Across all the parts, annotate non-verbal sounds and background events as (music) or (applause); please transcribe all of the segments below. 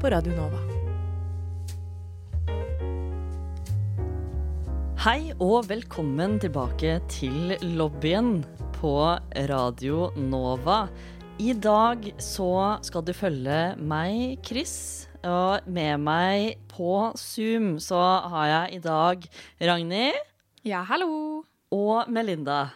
på Radio Nova. Hei og velkommen tilbake til lobbyen på Radio Nova. I dag så skal du følge meg, Chris. Og med meg på Zoom så har jeg i dag Ragnhild Ja, hallo. og Melinda.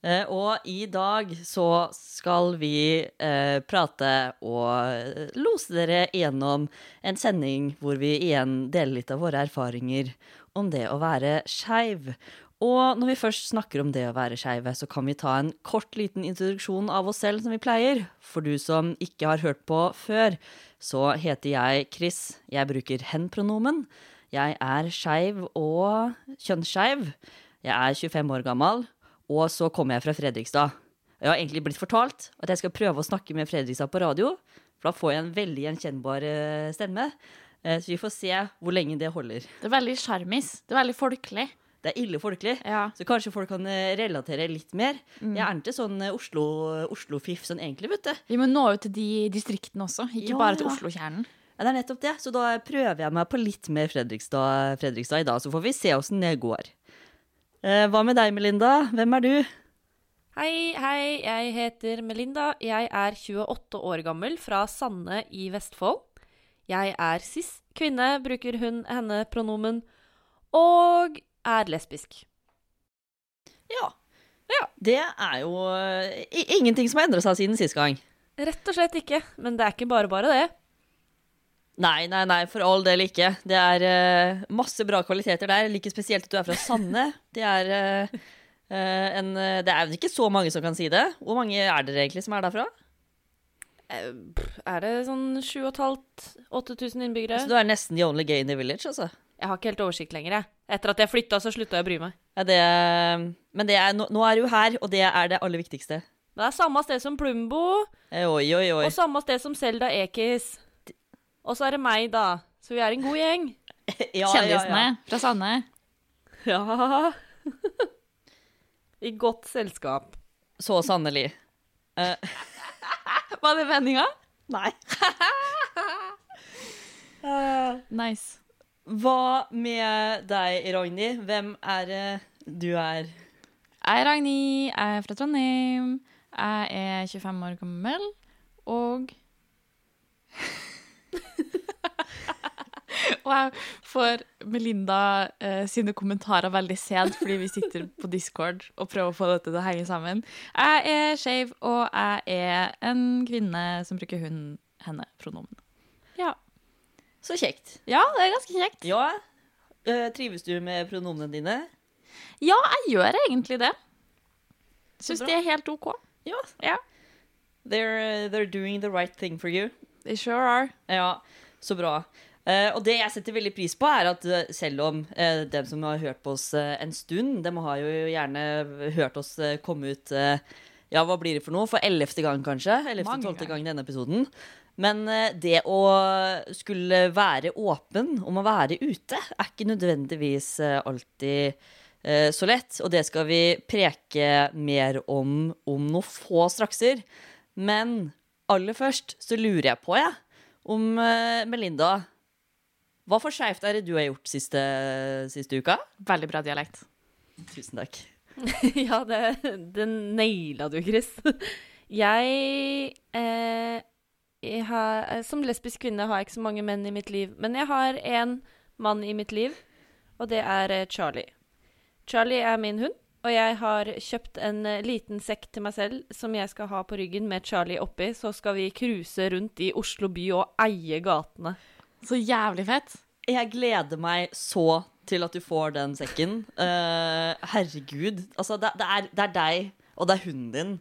Eh, og i dag så skal vi eh, prate og lose dere gjennom en sending hvor vi igjen deler litt av våre erfaringer om det å være skeiv. Og når vi først snakker om det å være skeive, så kan vi ta en kort liten introduksjon av oss selv som vi pleier. For du som ikke har hørt på før, så heter jeg Chris. Jeg bruker hen-pronomen. Jeg er skeiv og kjønnsskeiv. Jeg er 25 år gammel, og så kommer jeg fra Fredrikstad. Jeg har egentlig blitt fortalt at jeg skal prøve å snakke med Fredrikstad på radio, for da får jeg en veldig gjenkjennbar eh, stemme. Eh, Så vi får se hvor lenge det holder. Det er veldig sjarmis. Det er veldig folkelig. Det er ille folkelig. Ja. Så kanskje folk kan eh, relatere litt mer. Mm. Jeg er ikke sånn eh, Oslo- Oslo-fiff sånn egentlig, vet du. Vi må nå ut til de distriktene også, ikke Ja, bare til ja. Oslo-kjernen. Ja, det er nettopp det. Så da prøver jeg meg på litt mer Fredrikstad, Fredrikstad i dag, så får vi se åssen det går. Eh, hva med deg, Melinda? Hvem er du? Hei, hei, jeg heter Melinda. Jeg er 28 år gammel fra Sanne i Vestfold. Jeg er cis, kvinne, bruker hun, henne, pronomen, og er lesbisk. Ja. Det er jo eh, ingenting som har endra seg siden sist gang. Rett og slett ikke, men det er ikke bare bare det. Nei, nei, nei, for all del ikke. Det er uh, masse bra kvaliteter der. Jeg liker spesielt at du er fra Sanne. Det er uh, en Det er vel ikke så mange som kan si det. Hvor mange er dere egentlig som er derfra? Er det sånn 7500-8000 innbyggere? Så du er nesten the only gay in the village, altså. Jeg har ikke helt oversikt lenger, jeg. Etter at jeg flytta, så slutta jeg å bry meg. Ja, det, men det er, nå, nå er du her, og det er det aller viktigste. Det er samme sted som Plumbo, Oi, oi, oi. og samme sted som Selda Ekiz. Og så er det meg, da. Så vi er en god gjeng. (laughs) Ja, Kjendisene fra Sanne. Ja. (laughs) I godt selskap. Så sannelig. Uh, (laughs) Var det meninga? nei. Nice. Hva med deg, Ragnhild? Hvem er det du er? Jeg er Ragnhild, jeg er fra Trondheim. Jeg er 25 år gammel, og (laughs) Og jeg får Melinda eh, sine kommentarer veldig sent fordi vi sitter på Discord og prøver å få dette til å henge sammen. Jeg er skeiv, og jeg er en kvinne som bruker hun, henne, pronomen. Ja. Så kjekt. ja, det er ganske kjekt. Ja. Eh, trives du med pronomene dine? Ja, jeg gjør egentlig det. Syns de det er helt OK. Ja. Ja. They're, they're doing the right thing for you. They sure are. Ja, så bra. Uh, og det jeg setter veldig pris på, er at eh, selv om uh, dem som har hørt på oss en stund, dem har jo gjerne hørt oss komme ut Ja, hva blir det for noe? For ellevte gang, kanskje? Ellevte, Mange tolvte gang i denne episoden. Men det å skulle være åpen om å være ute, er ikke nødvendigvis alltid så lett. Og det skal vi preke mer om om noen få strakser. Men aller først så lurer jeg på, jeg, om eh, Melinda Hva for skeivt er det du har gjort siste, siste uka? Veldig bra dialekt. Tusen takk. (laughs) ja, det, det naila du, Chris. Jeg, eh, jeg har, Som lesbisk kvinne har jeg ikke så mange menn i mitt liv. Men jeg har én mann i mitt liv, og det er eh, Charlie. Charlie er min hund, og jeg har kjøpt en eh, liten sekk til meg selv som jeg skal ha på ryggen med Charlie oppi. Så skal vi cruise rundt i Oslo by og eie gatene. Så jævlig fett. Jeg gleder meg så til at du får den sekken. Uh, herregud. Altså, det, det, er, det er deg, og det er hunden din,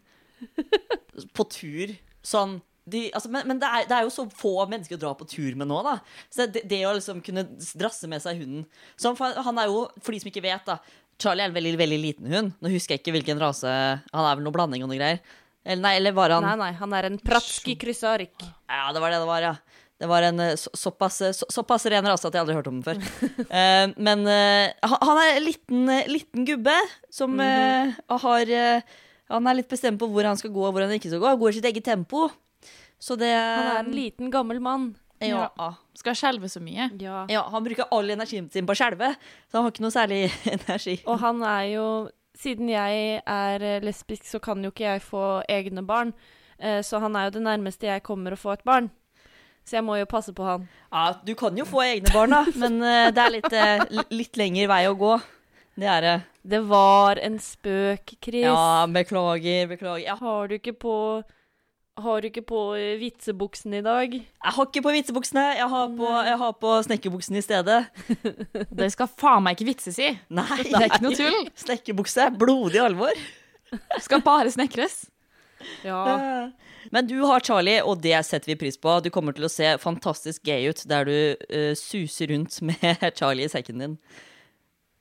(laughs) på tur. Sånn de, altså, men men det, er, det er jo så få mennesker å dra på tur med nå, da. Så det, det å liksom kunne drasse med seg hunden så han, han er jo, For de som ikke vet, da. Charlie er en veldig, veldig liten hund. Nå husker jeg ikke hvilken rase Han er vel noe blanding og noe greier. Eller, nei, eller var han Nei, nei, han er en pratski krysarik. Ja, det var det det var, ja. Det var en eh, så, såpass, eh, så, såpass ren rase at jeg aldri har hørt om den før. uh, (laughs) men uh, han- er en liten, liten gubbe som uh, har Han er litt bestemt på hvor han skal gå og hvor han ikke skal gå. Han går i sitt eget tempo. Så det Han er en liten, gammel mann. Ja. Skal skjelve så mye. Ja. ja, han bruker all energien sin på å skjelve, så han har ikke noe særlig (laughs) energi. Og han er jo Siden jeg er eh, lesbisk, så kan jo ikke jeg få egne barn. Eh, Så han er jo det nærmeste jeg kommer å få et barn. Så jeg må jo passe på han. Ja, du kan jo få egne barn, da, men eh, det er litt, litt lengre vei å gå. Det er det. Det var en spøk, Chris. Ja, beklager, beklager. Ja. Har du ikke på Har du ikke på vitsebuksene vitsebuksen i dag? Jeg har ikke på vitsebuksene, jeg har på, jeg har på snekkerbuksene i stedet. (laughs) Det skal faen meg ikke vitses i. (laughs) Nei, Det er ikke noe tull. Snekkerbukse, blodig alvor. (laughs) Skal bare snekres. Ja. Men du har Charlie, og det setter vi pris på. Du kommer til å se fantastisk gay ut der du uh, suser rundt med Charlie i sekken din.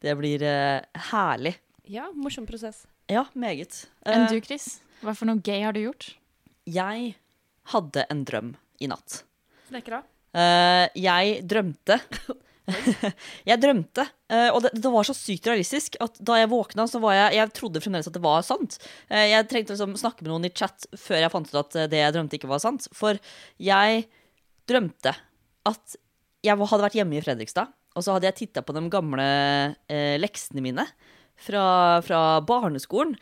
Det blir uh, herlig. ja, morsom prosess. Ja, meget. Enn Eh, du, Chris? Hva for noe gay har du gjort? Jeg hadde en drøm i natt. Snekra. Uh, jeg drømte (laughs) Jeg drømte, uh, og det, det var så sykt realistisk at da jeg våkna, så var jeg Jeg trodde fremdeles at det var sant. Uh, jeg trengte liksom snakke med noen i chat før jeg fant ut at det jeg drømte, ikke var sant. For jeg drømte at jeg hadde vært hjemme i Fredrikstad, og så hadde jeg titta på de gamle leksene mine fra, fra barneskolen.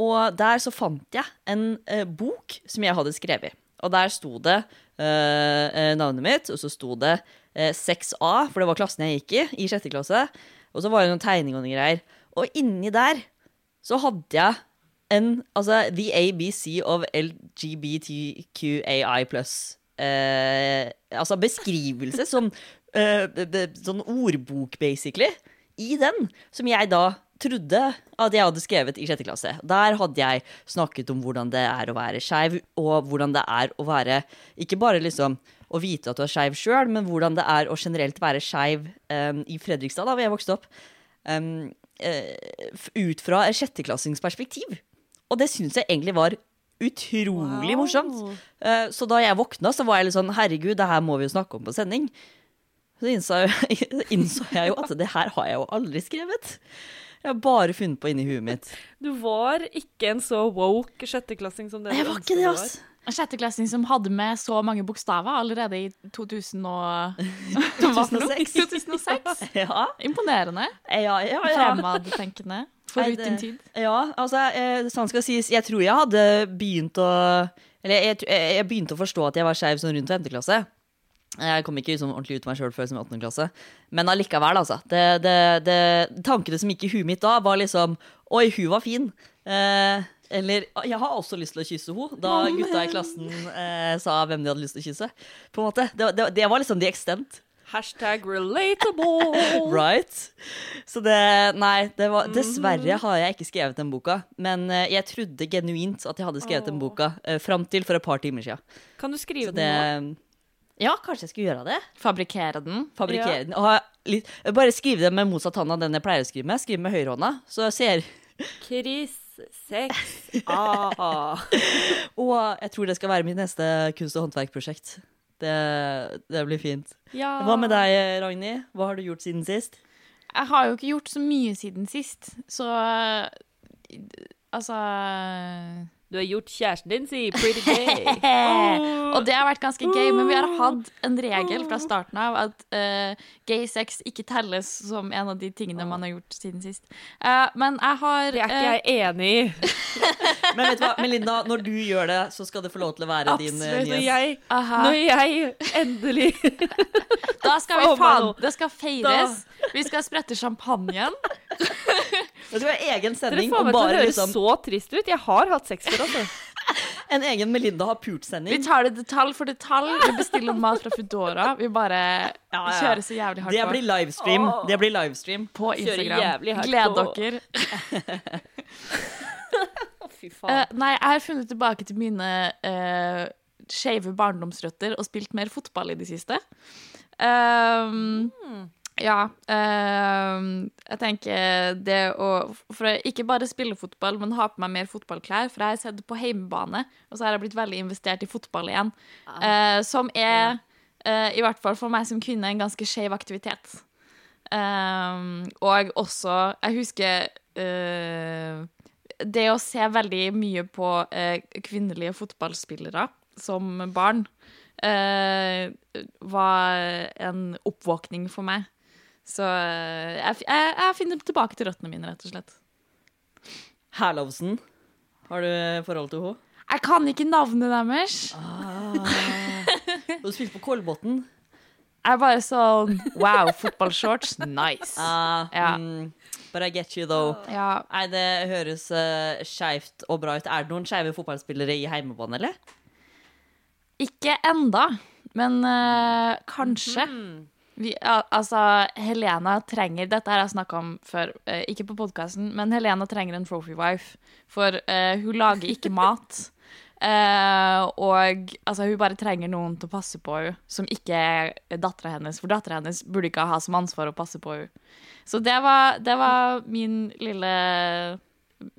Og der så fant jeg en eh, bok som jeg hadde skrevet. Og der sto det eh, eh, navnet mitt, og så sto det eh, 6A, for det var klassen jeg gikk i, i sjette klasse. Og så var det noen tegninger og noen greier. Og inni der så hadde jeg en Altså the ABC of LGBTQAI pluss. Eh, altså beskrivelse som eh, Sånn ordbok, basically. I den. Som jeg da trodde at jeg hadde skrevet i sjette klasse. Der hadde jeg snakket om hvordan det er å være skeiv, og hvordan det er å være Ikke bare liksom å vite at du er skeiv sjøl, men hvordan det er å generelt være skeiv um, i Fredrikstad, da hvor jeg vokste opp. Um, uh, ut fra et sjetteklassingsperspektiv. Og det syns jeg egentlig var utrolig morsomt. Uh, så da jeg våkna, så var jeg litt sånn Herregud, det her må vi jo snakke om på sending. Så innså, (laughs) innså jeg jo at det her har jeg jo aldri skrevet. Jeg har bare funnet på inni huet mitt. Du var ikke en så woke sjetteklassing som det Jeg var ikke det, ass. En sjetteklassing som hadde med så mange bokstaver allerede i 2000 og... (laughs) Hva for noe? 2006. 2006. (laughs) Ja, Imponerende. ja, ja. ja. Fremadtenkende. Forut Nei, det- din tid. Ja, altså, eh, sånn skal sies, jeg tror jeg hadde begynt å Eller jeg, jeg, jeg begynte å forstå at jeg var skeiv sånn rundt femte klasse. Jeg kom ikke sånn ordentlig ut av meg sjøl før som i 18. klasse. Men allikevel, altså. Det, det, det, tankene som gikk i huet mitt da, var liksom Oi, hun var fin. Eh, eller Jeg har også lyst til å kysse henne, da gutta i klassen eh, sa hvem de hadde lyst til å kysse. På en måte. Det, det, var liksom the extent. Hashtag relatable. (laughs) Right? Så det Nei, det var, dessverre har jeg ikke skrevet den boka. Men eh, jeg trodde genuint at jeg hadde skrevet den boka uh, fram til for et par timer siden. Kan du skrive Så den det nå? Ja, kanskje jeg skulle gjøre det. Fabrikkere den. Fabrikkere den. Litt, bare skrive det med motsatt hånd av den jeg pleier å skrive med. Skrive med høyrehånda. Så jeg ser Chris 6A. (laughs) Og jeg tror det skal være mitt neste kunst- og håndverkprosjekt. Det, det blir fint. Ja. Hva med deg, Ragnhild? Hva har du gjort siden sist? Jeg har jo ikke gjort så mye siden sist, så Altså Du har gjort kjæresten din, si. Pretty gay. (laughs) Og det har vært ganske gøy, men vi har hatt en regel fra starten av at uh, gay sex ikke telles som en av de tingene man har gjort siden sist. Uh, men jeg har Det er ikke eh, jeg enig i. (laughs) Men vet du hva, Melinda, når du gjør det, så skal det få lov til å være din eh, Når nyhet. jeg, når jeg endelig (laughs) Da skal vi Faen. Det skal feires. Vi skal sprette champagnen. Det skal være egen Dere sending får meg til å høre liksom så trist ut. Jeg har hatt sex før, altså. (laughs) En egen Melinda har Vi pult-sending. tar det detalj for detalj. Vi bestiller mat fra Foodora. Vi bare Ja, ja. kjører så jævlig hardt Det blir livestream. Det blir livestream. På Instagram. Gled dere. Fy faen. faen. nei, jeg har funnet tilbake til mine uh, skeive barndomsrøtter og spilt mer fotball i det siste. Um, Ja. Uh, jeg tenker det å For å ikke bare spille fotball, men ha på meg mer fotballklær. For jeg har sett på heimebane, og så har jeg blitt veldig investert i fotball igjen. Uh, som er, uh, i hvert fall for meg som kvinne, en ganske skeiv aktivitet. Ehm, og også Jeg husker eh, det å se veldig mye på kvinnelige fotballspillere som barn Uh, var en oppvåkning for meg. Så eh, jeg, jeg, jeg finner tilbake til røttene mine, rett og slett. Herlovsen. Har du forhold til henne? Jeg kan ikke navnet deres. Du spilte på Kolbotn. Jeg er bare sånn Wow, fotballshorts, nice. Ah, Ja. mm, but I get you, though. Ja, Nei, det høres uh, skeivt og bra ut. Er det noen skeive fotballspillere i heimebane, eller? ikke enda, men uh, kanskje. Vi, altså, Helena trenger Dette har jeg snakka om før, eh, ikke på podkasten, men Helena trenger en trophy wife. For uh, hun lager ikke (laughs) mat. uh, og altså, hun bare trenger noen til å passe på henne, som ikke er dattera hennes. For dattera hennes burde ikke ha som ansvar å passe på henne. Så det var, det var min lille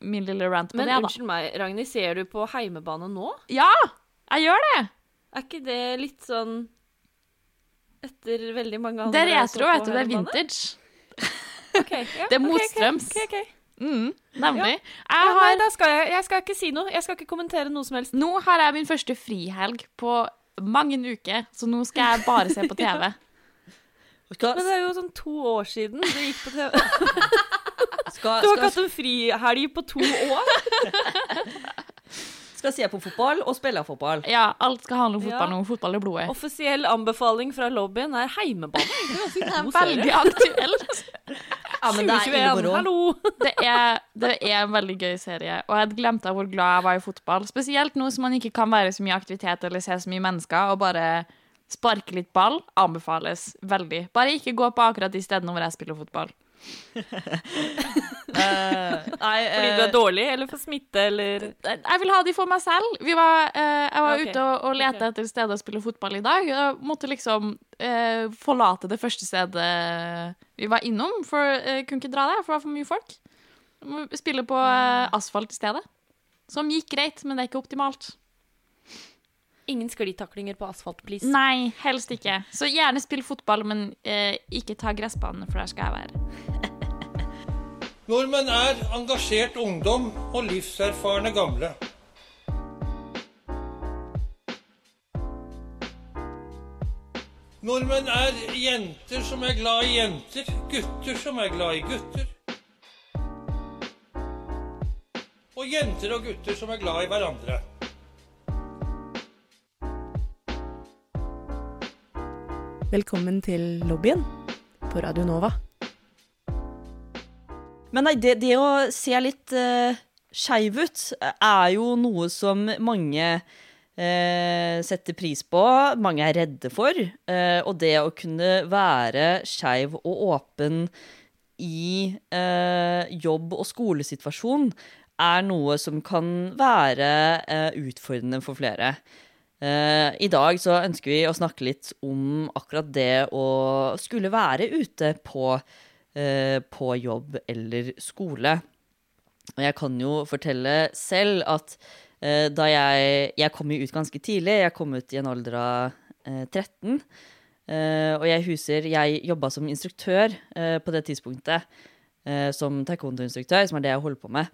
Min lille rant på Men det, da. unnskyld meg, Ragnhild, ser du på heimebane nå? Ja! Jeg gjør det! Er ikke det litt sånn Etter veldig mange andre Det er retro, vet du. Det er vintage. Okay, ja, (laughs) Det er motstrøms. Okay, ok. Mm, nemlig. Ja, Jeg nei, har, da skal jeg, jeg skal ikke si noe. Jeg skal ikke kommentere noe som helst. nå har jeg min første frihelg på mange uker, så nå skal jeg bare se på TV. Skal, (laughs) Men det er jo sånn to år siden du gikk på TV. skal, Du har ikke hatt en frihelg på to år? (laughs) skal se på fotball og spille fotball. Ja, alt skal handle om fotball Ja. nå. Fotball er blodet. Offisiell anbefaling fra lobbyen er heimebane. Det er Veldig aktuelt. Ja, men det er 2021, hallo! Det er, det er en veldig gøy serie, og jeg hadde glemt av hvor glad jeg var i fotball. Spesielt nå som man ikke kan være så mye aktivitet eller se så mye mennesker, og bare sparke litt ball anbefales veldig. Bare ikke gå på akkurat de stedene hvor jeg spiller fotball. (laughs) Eh, nei, Fordi du eh, er dårlig, eller for smitte, eller Jeg vil ha de for meg selv. Vi var, uh, jeg var okay. ute og, og lette okay. etter steder å spille fotball i dag. Jeg måtte liksom uh, forlate det første stedet vi var innom, for jeg kunne ikke dra der, for det var for mye folk. Spille på eh, asfalt i stedet. Som gikk greit, men det er ikke optimalt. Ingen sklitaklinger på asfalt, please. Nei, helst ikke. Så gjerne spill fotball, men eh, ikke ta gressbanen, for der skal jeg være. (laughs) Nordmenn er engasjert ungdom og livserfarne gamle. Nordmenn er jenter som er glad i jenter, gutter som er glad i gutter. Og jenter og gutter som er glad i hverandre. Velkommen til lobbyen på Radio Nova. Men nei, det, det å se litt uh, skeiv ut eh, er jo noe som mange uh, setter pris på, mange er redde for. Uh, og det å kunne være skeiv og åpen i uh, jobb- og skolesituasjon er noe som kan være utfordrende for flere. Eh, I dag så ønsker vi å snakke litt om akkurat det å skulle være ute på eh, på jobb eller skole. Og jeg kan jo fortelle selv at eh, da jeg Jeg kom jo ut ganske tidlig. Jeg kom ut i en alder av eh, 13. Eh, og jeg huser Jeg jobba som instruktør eh, på det tidspunktet. eh, som taekwondo-instruktør, som er det jeg holder på med.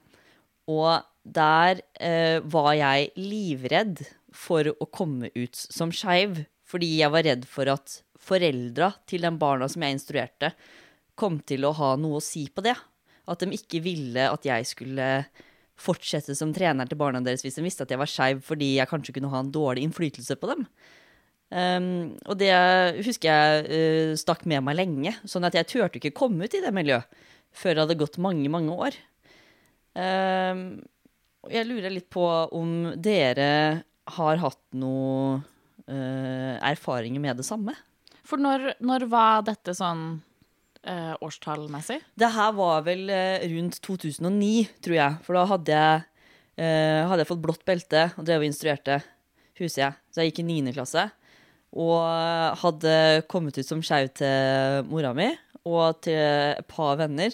Og der eh, var jeg livredd for å komme ut som skeiv. Fordi jeg var redd for at foreldra til de barna som jeg instruerte, kom til å ha noe å si på det. At de ikke ville at jeg skulle fortsette som trener til barna deres hvis de visste at jeg var skeiv fordi jeg kanskje kunne ha en dårlig innflytelse på dem. Um, og det husker jeg uh, stakk med meg lenge, sånn at jeg turte ikke komme ut i det miljøet før det hadde gått mange, mange år. Um, jeg lurer litt på om dere har hatt noe uh, erfaringer med det samme? For når, når var dette sånn eh, årstallmessig? Det her var vel eh, rundt 2009, tror jeg. For da hadde jeg, eh, hadde jeg fått blått belte og drev og instruerte. husker jeg. Så jeg gikk i niende klasse. Og hadde kommet ut som skeiv til mora mi og til et par venner.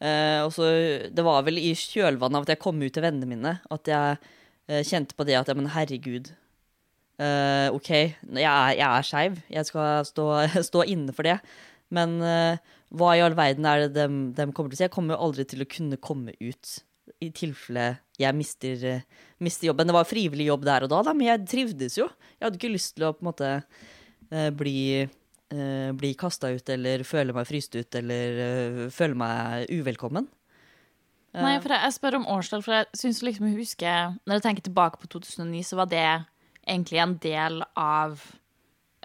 Eh, og så, Det var vel i kjølvannet av at jeg kom ut til vennene mine, at jeg eh, kjente på det at ja, men herregud. Uh, OK, jeg er, jeg er skeiv. Jeg skal stå, (laughs) stå inne for det. Men uh, hva i all verden er det de, de kommer til å si? Jeg kommer jo aldri til å kunne komme ut i tilfelle jeg mister, eh, mister jobben. Det var frivillig jobb der og da, da, men jeg trivdes jo. Jeg hadde ikke lyst til å på en måte eh, bli, eh, bli kasta ut eller føle meg fryst ut eller eh, føle meg uvelkommen. Eh, Nei, for jeg, jeg spør om årstall, for jeg syns liksom jeg husker Når jeg tenker tilbake på 2009, så var det egentlig en del av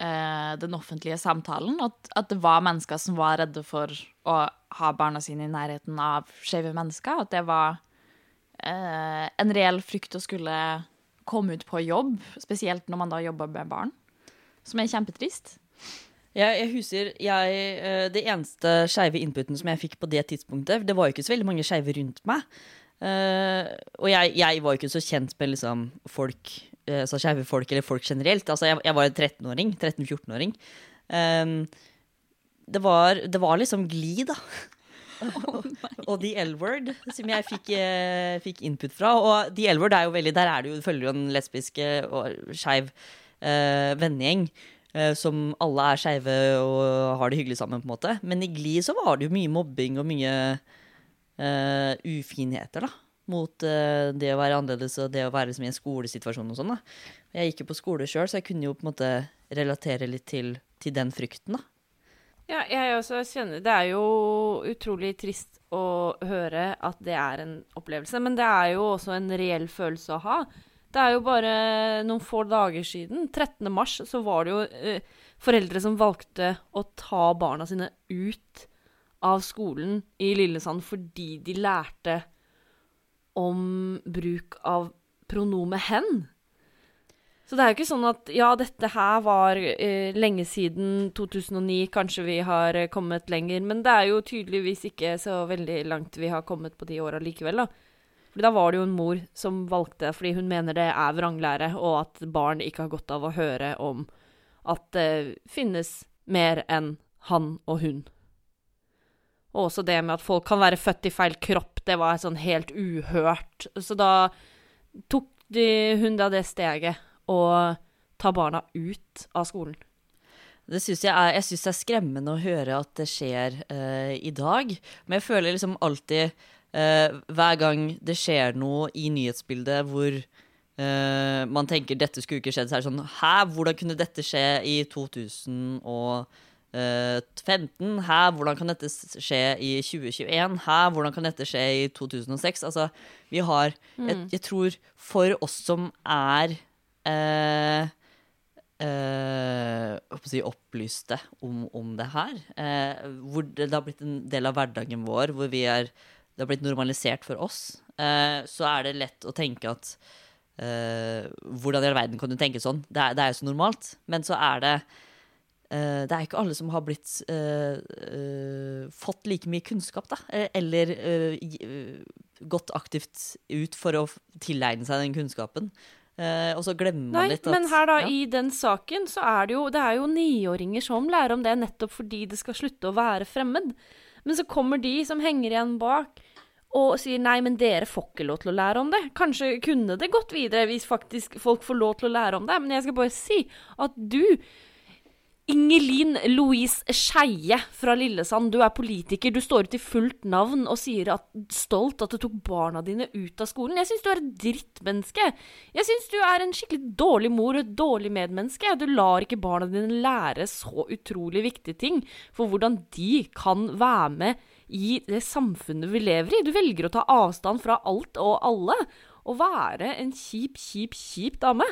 uh, den offentlige samtalen. At, at det var mennesker som var redde for å ha barna sine i nærheten av skeive mennesker. At det var uh, en reell frykt å skulle komme ut på jobb, spesielt når man da jobber med barn. Som er kjempetrist. Jeg, jeg husker jeg, eh, Det eneste skeive inputen som jeg fikk på det tidspunktet Det var jo ikke så veldig mange skeive rundt meg. Eh, og jeg, jeg var jo ikke så kjent med liksom, folk, altså skeive folk, eller folk generelt. Altså, jeg, jeg var en 13-åring. 13-14-åring. Um, det, var, det var liksom Gli, da. (laughs) og The L-word, som jeg fikk, fikk input fra. Og The L-word er jo veldig Der er det jo, følger jo en lesbisk og skeiv eh, vennegjeng. Eh, som alle er skeive og har det hyggelig sammen, på en måte. Men i Gli så var det jo mye mobbing og mye uh, ufinheter, da. Mot uh, det å være annerledes og det å være liksom, i en skolesituasjon og sånn. da. Jeg gikk jo på skole sjøl, så jeg kunne jo på en måte relatere litt til, til den frykten, da. Ja, jeg også kjenner Det er jo utrolig trist å høre at det er en opplevelse, men det er jo også en reell følelse å ha. Det er jo bare noen få dager siden, 13. mars, så var det jo eh, foreldre som valgte å ta barna sine ut av skolen i Lillesand fordi de lærte om bruk av pronomet 'hen'. Så det er jo ikke sånn at ja, dette her var eh, lenge siden 2009, kanskje vi har eh, kommet lenger, men det er jo tydeligvis ikke så veldig langt vi har kommet på de åra likevel, da. Fordi da var det jo en mor som valgte, fordi hun mener det er vranglære, og at barn ikke har godt av å høre om at det finnes mer enn han og hun. Og også det med at folk kan være født i feil kropp, det var sånn helt uhørt. Så da tok de, hun da det steget å ta barna ut av skolen. Det synes jeg, er, jeg synes det er skremmende å høre at det skjer uh, i dag. Men jeg føler liksom alltid eh, Hver gang det skjer noe i nyhetsbildet hvor eh, man tenker dette skulle ikke skjedd, så er det sånn Hæ, hvordan kunne dette skje i 2015? Hæ, hvordan kan dette skje i 2021? Hæ, hvordan kan dette skje i 2006? Altså, vi har jeg, jeg tror for oss som er eh, eh, si, opplyste om, om det her. Eh, hvor det, det har blitt en del av hverdagen vår, hvor vi er, det har blitt normalisert for oss. Eh, så er det lett å tenke at eh, Hvordan i all verden kan du tenke sånn? Det er, det er jo så normalt. Men så er det eh, det er ikke alle som har blitt eh, eh, fått like mye kunnskap, da. Eller eh, gått aktivt ut for å tilegne seg den kunnskapen. Og så glemmer man Nei, litt at men her da, ja. i den saken, så er det jo Det er jo niåringer som lærer om det nettopp fordi det skal slutte å være fremmed. Men så kommer de som henger igjen bak og sier nei, men dere får ikke lov til å lære om det. Kanskje kunne det gått videre hvis faktisk folk får lov til å lære om det, men jeg skal bare si at du Ingelin Louise Skeie fra Lillesand, du er politiker. Du står ut i fullt navn og sier at, stolt at du tok barna dine ut av skolen. Jeg syns du er et drittmenneske. Jeg syns du er en skikkelig dårlig mor og et dårlig medmenneske. Du lar ikke barna dine lære så utrolig viktige ting for hvordan de kan være med i det samfunnet vi lever i. Du velger å ta avstand fra alt og alle og være en kjip, kjip, kjip dame.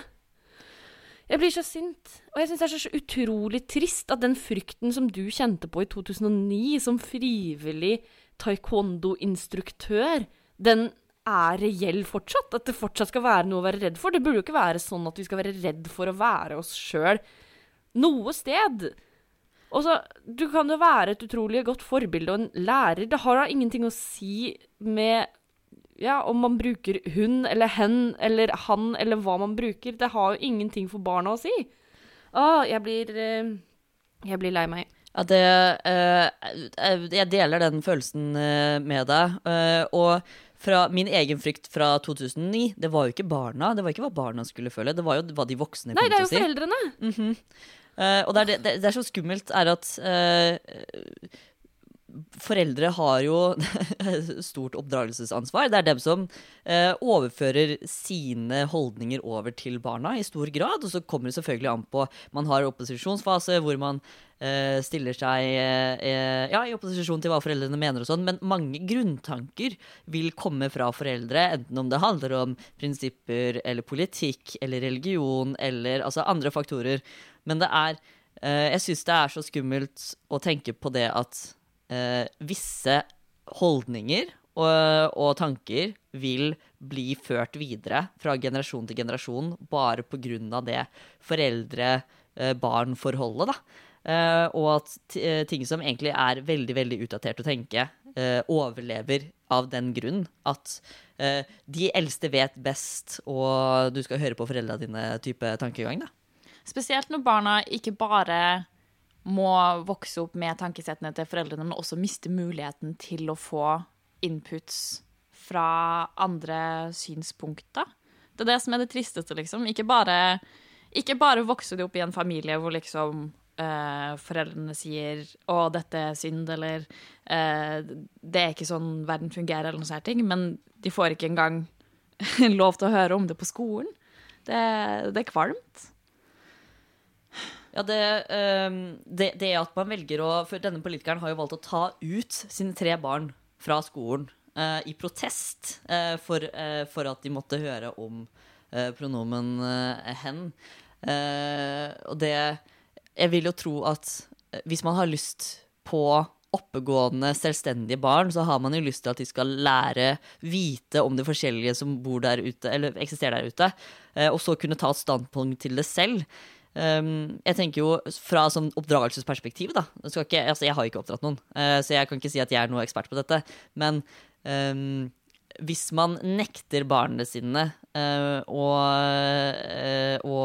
Jeg blir så sint, og jeg syns det er så utrolig trist at den frykten som du kjente på i 2009 som frivillig taekwondo-instruktør, den er reell fortsatt. At det fortsatt skal være noe å være redd for. Det burde jo ikke være sånn at vi skal være redd for å være oss sjøl noe sted. Og så, Du kan jo være et utrolig godt forbilde og en lærer. Det har da ingenting å si med Ja, om man bruker hun eller hen eller han eller hva man bruker. Det har jo ingenting for barna å si. Å, jeg blir eh, Jeg blir lei meg. Ja, det eh, Jeg deler den følelsen eh, med deg. eh, og fra min egen frykt fra 2009, det var jo ikke barna. Det var ikke hva barna skulle føle, det var jo hva de voksne Nei, det er jo si. foreldrene. Mhm. Eh, og det er, det, det, er så skummelt er at eh, foreldre har jo (laughs) stort oppdragelsesansvar. Det er dem som eh, overfører sine holdninger over til barna i stor grad. Og så kommer det selvfølgelig an på Man har opposisjonsfase hvor man eh, stiller seg eh, ja, i opposisjon til hva foreldrene mener og sånn, men mange grunntanker vil komme fra foreldre, enten om det handler om prinsipper eller politikk eller religion eller altså andre faktorer. Men det er eh, Jeg syns det er så skummelt å tenke på det at eh, visse holdninger og, og tanker vil bli ført videre fra generasjon til generasjon bare pga. det foreldre-barn-forholdet. da. Eh, og at eh, ting som egentlig er veldig veldig utdatert å tenke, eh, overlever av den grunn at eh, de eldste vet best, og du skal høre på foreldra dine type tankegang. da. Spesielt når barna ikke bare må vokse opp med tankesettene til foreldrene, men også miste muligheten til å få inputs fra andre synspunkter. Det er det som er det tristeste, liksom. Ikke bare, ikke bare vokse opp i en familie hvor liksom eh, foreldrene sier 'Å, dette er synd', eller eh, 'Det er ikke sånn verden fungerer', eller noen sånne ting, men de får ikke engang (laughs) lov til å høre om det på skolen. Det, det er kvalmt. Ja, det, ehm, det, det at man velger å For denne politikeren har jo valgt å ta ut sine tre barn fra skolen eh, i protest eh, for, eh, for at de måtte høre om pronomen hen. Og det Jeg vil jo tro at hvis man har lyst på oppegående, selvstendige barn, så har man jo lyst til at de skal lære, vite om de forskjellige som bor der ute, eller eksisterer der ute, og så kunne ta et standpunkt til det selv. Um, jeg tenker jo fra sånn oppdragelsesperspektiv, da. Ikke, altså jeg har ikke oppdratt noen, uh, så jeg kan ikke si at jeg er noe ekspert på dette. Men um, hvis man nekter barna sine uh, å, uh, å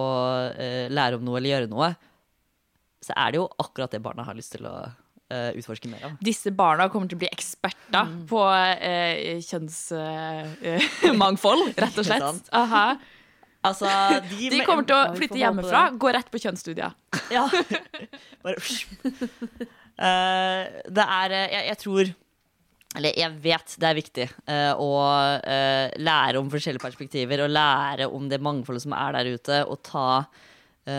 lære om noe eller gjøre noe, så er det jo akkurat det barna har lyst til å utforske mer av. Disse barna kommer til å bli eksperter Mm. på kjønnsmangfold, rett og (laughs) slett. Aha. Altså, de, De kommer til å flytte hjemmefra, gå rett på kjønnsstudier. Ja. (laughs) Bare uh, Det er eh, jeg, jeg tror Eller jeg vet det er viktig uh, å uh, lære om forskjellige perspektiver og lære om det mangfoldet som er der ute, og ta Ta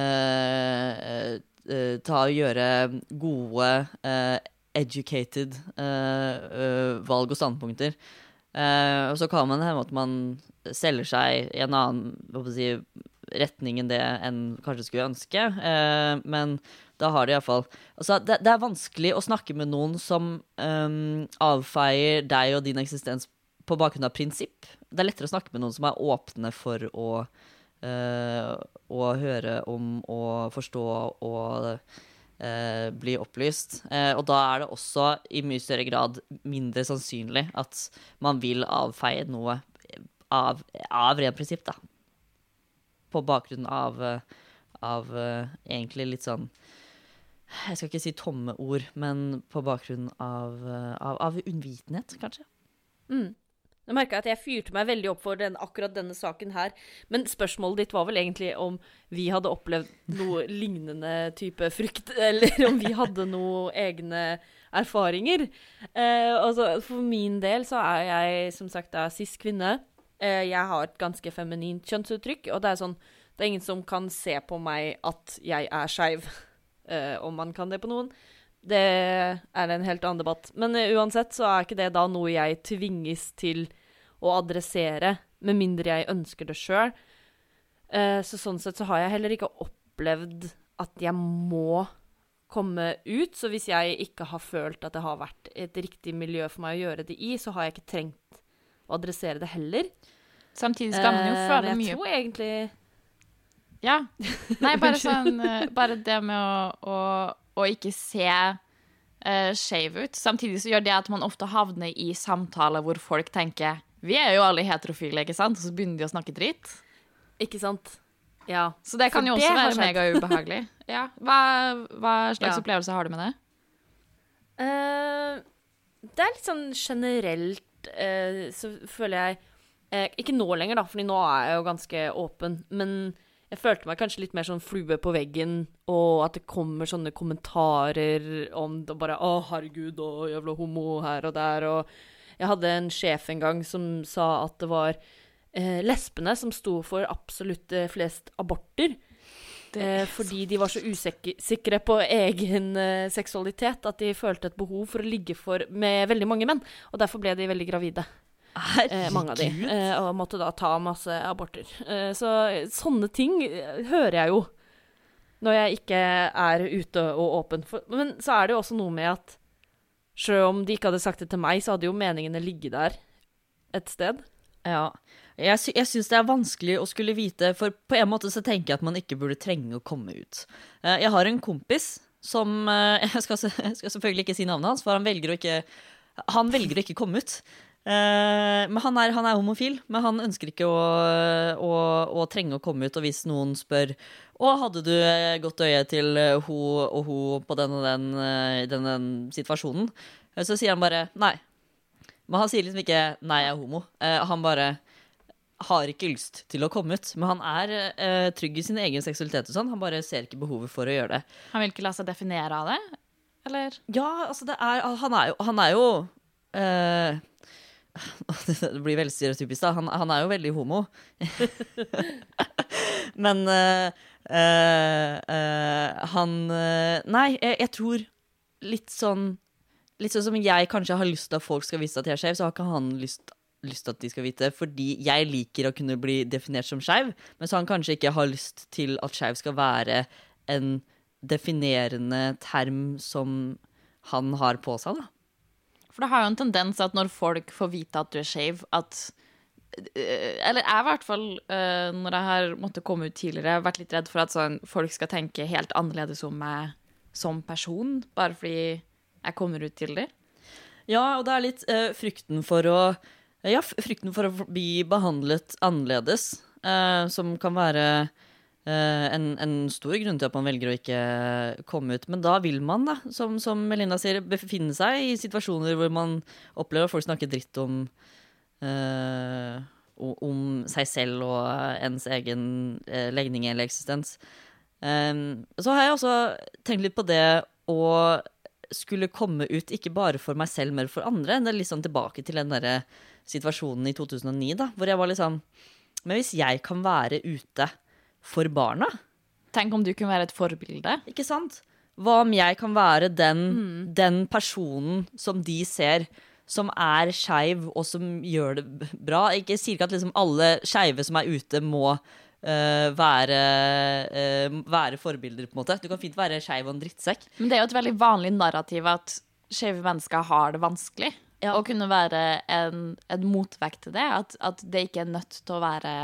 og gjøre gode, educated valg og standpunkter. Eh, og så kan man hende at man selger seg i en annen si, retning enn det en kanskje skulle ønske. Uh, men da har det iallfall altså, det, det er vanskelig å snakke med noen som um, avfeier deg og din eksistens på bakgrunn av prinsipp. Det er lettere å snakke med noen som er åpne for å, uh, å høre om og forstå og eh, bli opplyst. Eh, og da er det også i mye større grad mindre sannsynlig at man vil avfeie noe av, av ren prinsipp, da. På bakgrunn av, eh, av eh, egentlig litt sånn Jeg skal ikke si tomme ord, men på bakgrunn av, eh, av, av unnvitenhet, kanskje. Mm. Nå merka jeg at jeg fyrte meg veldig opp for den, akkurat denne saken her. Men spørsmålet ditt var vel egentlig om vi hadde opplevd noe (laughs) lignende type frykt, eller om vi hadde noen egne erfaringer. Eh, altså, for min del så er jeg som sagt da cis-kvinne. Eh, jeg har et ganske feminint kjønnsuttrykk, og det er sånn Det er ingen som kan se på meg at jeg er skeiv. Eh, om man kan det på noen. Det er en helt annen debatt. Men eh, uansett så er ikke det da noe jeg tvinges til å adressere, med mindre jeg ønsker det sjøl. så sånn sett så har jeg heller ikke opplevd at jeg må komme ut. Så hvis jeg ikke har følt at det har vært et riktig miljø for meg å gjøre det i, så har jeg ikke trengt å adressere det heller. Samtidig skal man jo Eh, føle mye. jeg tror egentlig Ja. Nei, bare (laughs) sånn eh, Bare det med å, å, å ikke se uh, skeiv ut. Samtidig så gjør det at man ofte havner i samtaler hvor folk tenker Vi er jo alle heterofile, ikke sant? Og så begynner de å snakke dritt. Ikke sant? Ja. Så det kan For jo også være mega ubehagelig. (laughs) Ja. Hva, hva slags Ja. opplevelse har du med det? Uh, det er litt sånn generelt uh, så føler jeg uh, Ikke nå lenger, da, Fordi nå er jeg jo ganske åpen. Men jeg følte meg kanskje litt mer sånn flue på veggen, og at det kommer sånne kommentarer om det bare 'Å, herregud, og jævla homo her og der', og Jeg hadde en sjef en gang som sa at det var eh, lesbene som sto for absolutt eh, flest aborter. Eh, fordi de var så usikre på egen eh, seksualitet at de følte et behov for å ligge for, med veldig mange menn. Og derfor ble de veldig gravide, eh, mange av de. Eh, og måtte da ta masse aborter. Eh, så eh, sånne ting hører jeg jo når jeg ikke er ute og åpen. For, men så er det jo også noe med at sjøl om de ikke hadde sagt det til meg, så hadde jo meningene ligget der et sted. Ja. Jeg, sy syns det er vanskelig å skulle vite, for på en måte så tenker jeg at man ikke burde trenge å komme ut. Jeg har en kompis som (laughs) Jeg skal, jeg skal selvfølgelig ikke si navnet hans, for han velger å ikke Han velger å ikke komme ut. Eh, men han er, han er homofil, men han ønsker ikke å, å, å trenge å komme ut. Og hvis noen spør Å, hadde du eh, godt øye til eh, ho og ho på den og den, i den, den situasjonen? Så sier han bare nei. Men han sier liksom ikke 'nei, jeg er homo'. Eh, han bare har ikke lyst til å komme ut. Men han er eh, trygg i sin egen seksualitet og sånn. Han bare ser ikke behovet for å gjøre det. Han vil ikke la seg definere av det? Eller? Ja, altså det er Han er jo, han er jo eh, (laughs) Det blir veldig stereotypisk, da. Han, han er jo veldig homo. (laughs) Men uh, uh, han Nei, jeg, jeg tror litt sånn Litt sånn som jeg kanskje har lyst til at folk skal vite at jeg er skeiv, så har ikke han lyst, lyst til at de skal vite fordi jeg liker å kunne bli definert som skeiv, men så han kanskje ikke har lyst til at skeiv skal være en definerende term som han har på seg, da. For det har jo en tendens at når folk får vite at du er skeiv, at eh, Eller jeg i hvert fall, eh, når jeg har måttet komme ut tidligere, har vært litt redd for at sånn, folk skal tenke helt annerledes om meg som person, bare fordi jeg kommer ut dem. Ja, og det er litt eh, frykten for å Ja, frykten for å bli behandlet annerledes, eh, som kan være en, en stor grunn til at man velger å ikke komme ut. Men da vil man, da, som, som Melinda sier, befinne seg i situasjoner hvor man opplever at folk snakker dritt om uh, om seg selv og ens egen eh, legning eller eksistens. Um, så har jeg også tenkt litt på det å skulle komme ut ikke bare for meg selv, men for andre. Det er litt sånn tilbake til den der situasjonen i 2009, da, hvor jeg var liksom Men hvis jeg kan være ute for barna, Tenk om du kunne være et forbilde. ikke sant? Hva om jeg kan være den, den personen som de ser som er skeiv, og som gjør det bra? Jeg sier ikke at liksom alle skeive som er ute, må Uh, være, uh, være forbilder, på en måte. Du kan fint være skeiv og en drittsekk. Men det er jo et veldig vanlig narrativ at skeive mennesker har det vanskelig. Å kunne være en, en motvekt til det. At, at det ikke er nødt til å være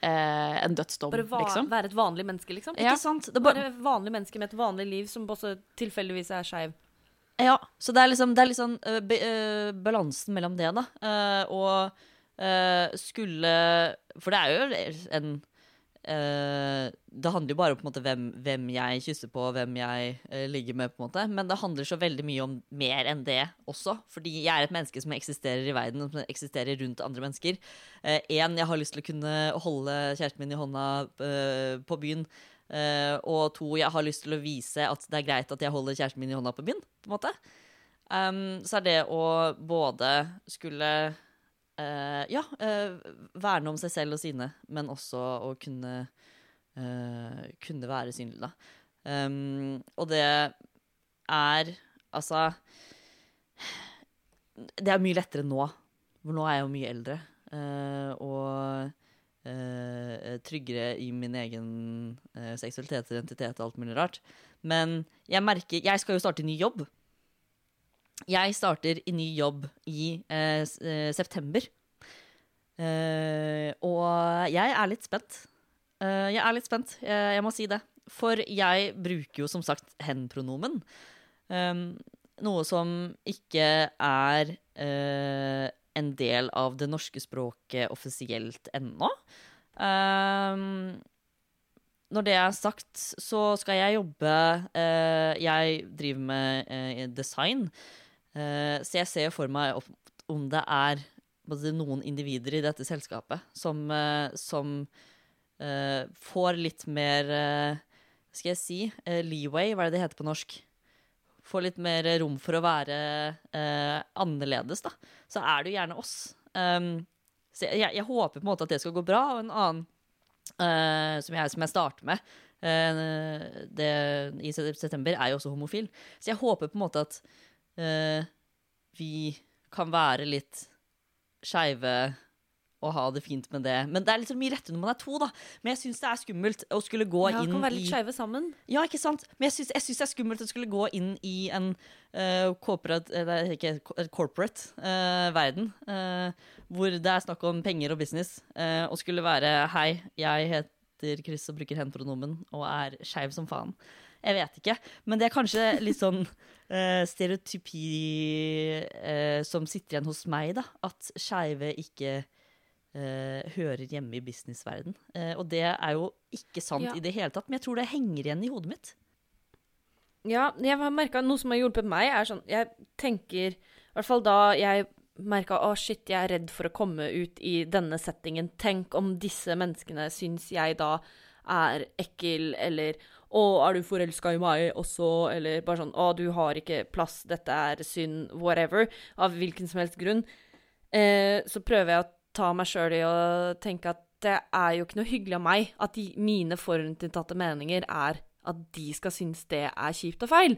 eh, en dødsdom, Bare va liksom. være et vanlig menneske, liksom. Ja. Ikke sant? Det er bare, et vanlig menneske med et vanlig liv som også tilfeldigvis er skeiv. Ja, så det er liksom, det er liksom uh, be, uh, balansen mellom det, da. uh, og skulle For det er jo en øh, Det handler jo bare om måte, hvem, hvem jeg kysser på, hvem jeg uh, ligger med, på en måte. Men det handler så veldig mye om mer enn det også. Fordi jeg er et menneske som eksisterer i verden, som eksisterer rundt andre mennesker. Én, jeg har lyst til å kunne holde kjæresten min i hånda på byen. Eh, og to, jeg har lyst til å vise at det er greit at jeg holder kjæresten min i hånda på byen. på en måte. Um, så er det å både skulle eh, ja, uh, verne om seg selv og sine, men også å kunne, uh, kunne være synlig, da. Um, og det er altså Det er mye lettere nå, for nå er jeg jo mye eldre. og tryggere i min egen seksualitet, identitet og alt mulig rart. Men jeg merker Jeg skal jo starte en ny jobb. Jeg starter i ny jobb i eh, eh, september. Eh, og jeg er litt spent. Eh, jeg er litt spent, jeg, jeg må si det. For jeg bruker jo som sagt hen-pronomen. Um, noe som ikke er eh, en del av det norske språket offisielt ennå. Um, når det er sagt, så skal jeg jobbe eh, Jeg driver med eh, design, eh, så jeg ser for meg om det er noen individer i dette selskapet som, eh, som eh, får litt mer eh, Skal jeg si eh, leeway, hva er det det heter på norsk? Får litt mer rom for å være eh, annerledes, da. Så er det jo gjerne oss. Um, så jeg, jeg håper på en måte at det skal gå bra. Og en annen eh, som, jeg, som jeg starter med eh, det, i september, er jo også homofil. Så jeg håper på en måte at eh, vi kan være litt skeive og ha det fint med det. Men det er litt så mye rettere når man er to, da. Men jeg syns det er skummelt å skulle gå Ja, inn kan være i litt skeive sammen. ja, ikke sant? Men jeg syns, det er skummelt å skulle gå inn i en uh, corporate, eller ikke eh, corporate uh, verden, Uh, hvor det er snakk om penger og business, og skulle være Hei, jeg heter Chris og bruker hen-pronomen og er skeiv som faen. Jeg vet ikke. Men det er kanskje litt sånn uh, (laughs) stereotypi uh, som sitter igjen hos meg, da. At skeive ikke Uh, hører hjemme i businessverden. Uh, og det er jo ikke sant Ja. i det hele tatt, men jeg tror det henger igjen i hodet mitt. Ja, jeg har merka noe som har hjulpet meg, er sånn Jeg tenker I hvert fall da jeg merka å shit, jeg er redd for å komme ut i denne settingen. Tenk om disse menneskene syns jeg da er ekkel, eller å, er du forelska i meg også? Eller bare sånn å, du har ikke plass, dette er synd, whatever. Av hvilken som helst grunn. Eh, så prøver jeg å ta meg sjøl i å tenke at det er jo ikke noe hyggelig av meg at de, mine forutinntatte meninger er at de skal synes det er kjipt og feil.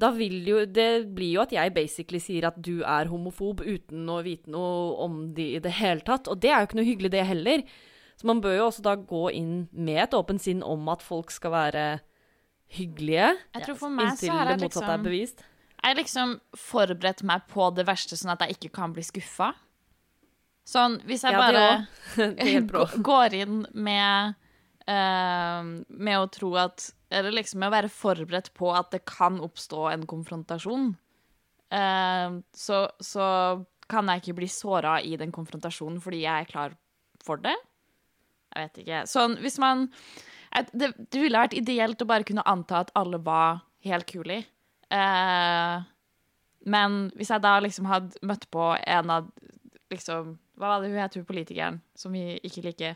Da vil jo Det blir jo at jeg basically sier at du er homofob uten å vite noe om de i det hele tatt. Og det er jo ikke noe hyggelig, det heller. Så man bør jo også da gå inn med et åpent sinn om at folk skal være hyggelige. Jeg tror for meg så Inntil det motsatte motsatte er liksom bevist. Jeg liksom forberedt meg på det verste, sånn at jeg ikke kan bli skuffa. Sånn, hvis jeg Ja, bare (laughs) (laughs) går inn med uh, Med å tro at Eller liksom med å være forberedt på at det kan oppstå en konfrontasjon, uh, så, så kan jeg ikke bli såra i den konfrontasjonen fordi jeg er klar for det. Jeg vet ikke. Sånn, hvis man det, det ville vært ideelt å bare kunne anta at alle var helt kule. Eh, men hvis jeg da liksom hadde møtt på en av liksom Hva var det hun het, hun politikeren som vi ikke liker?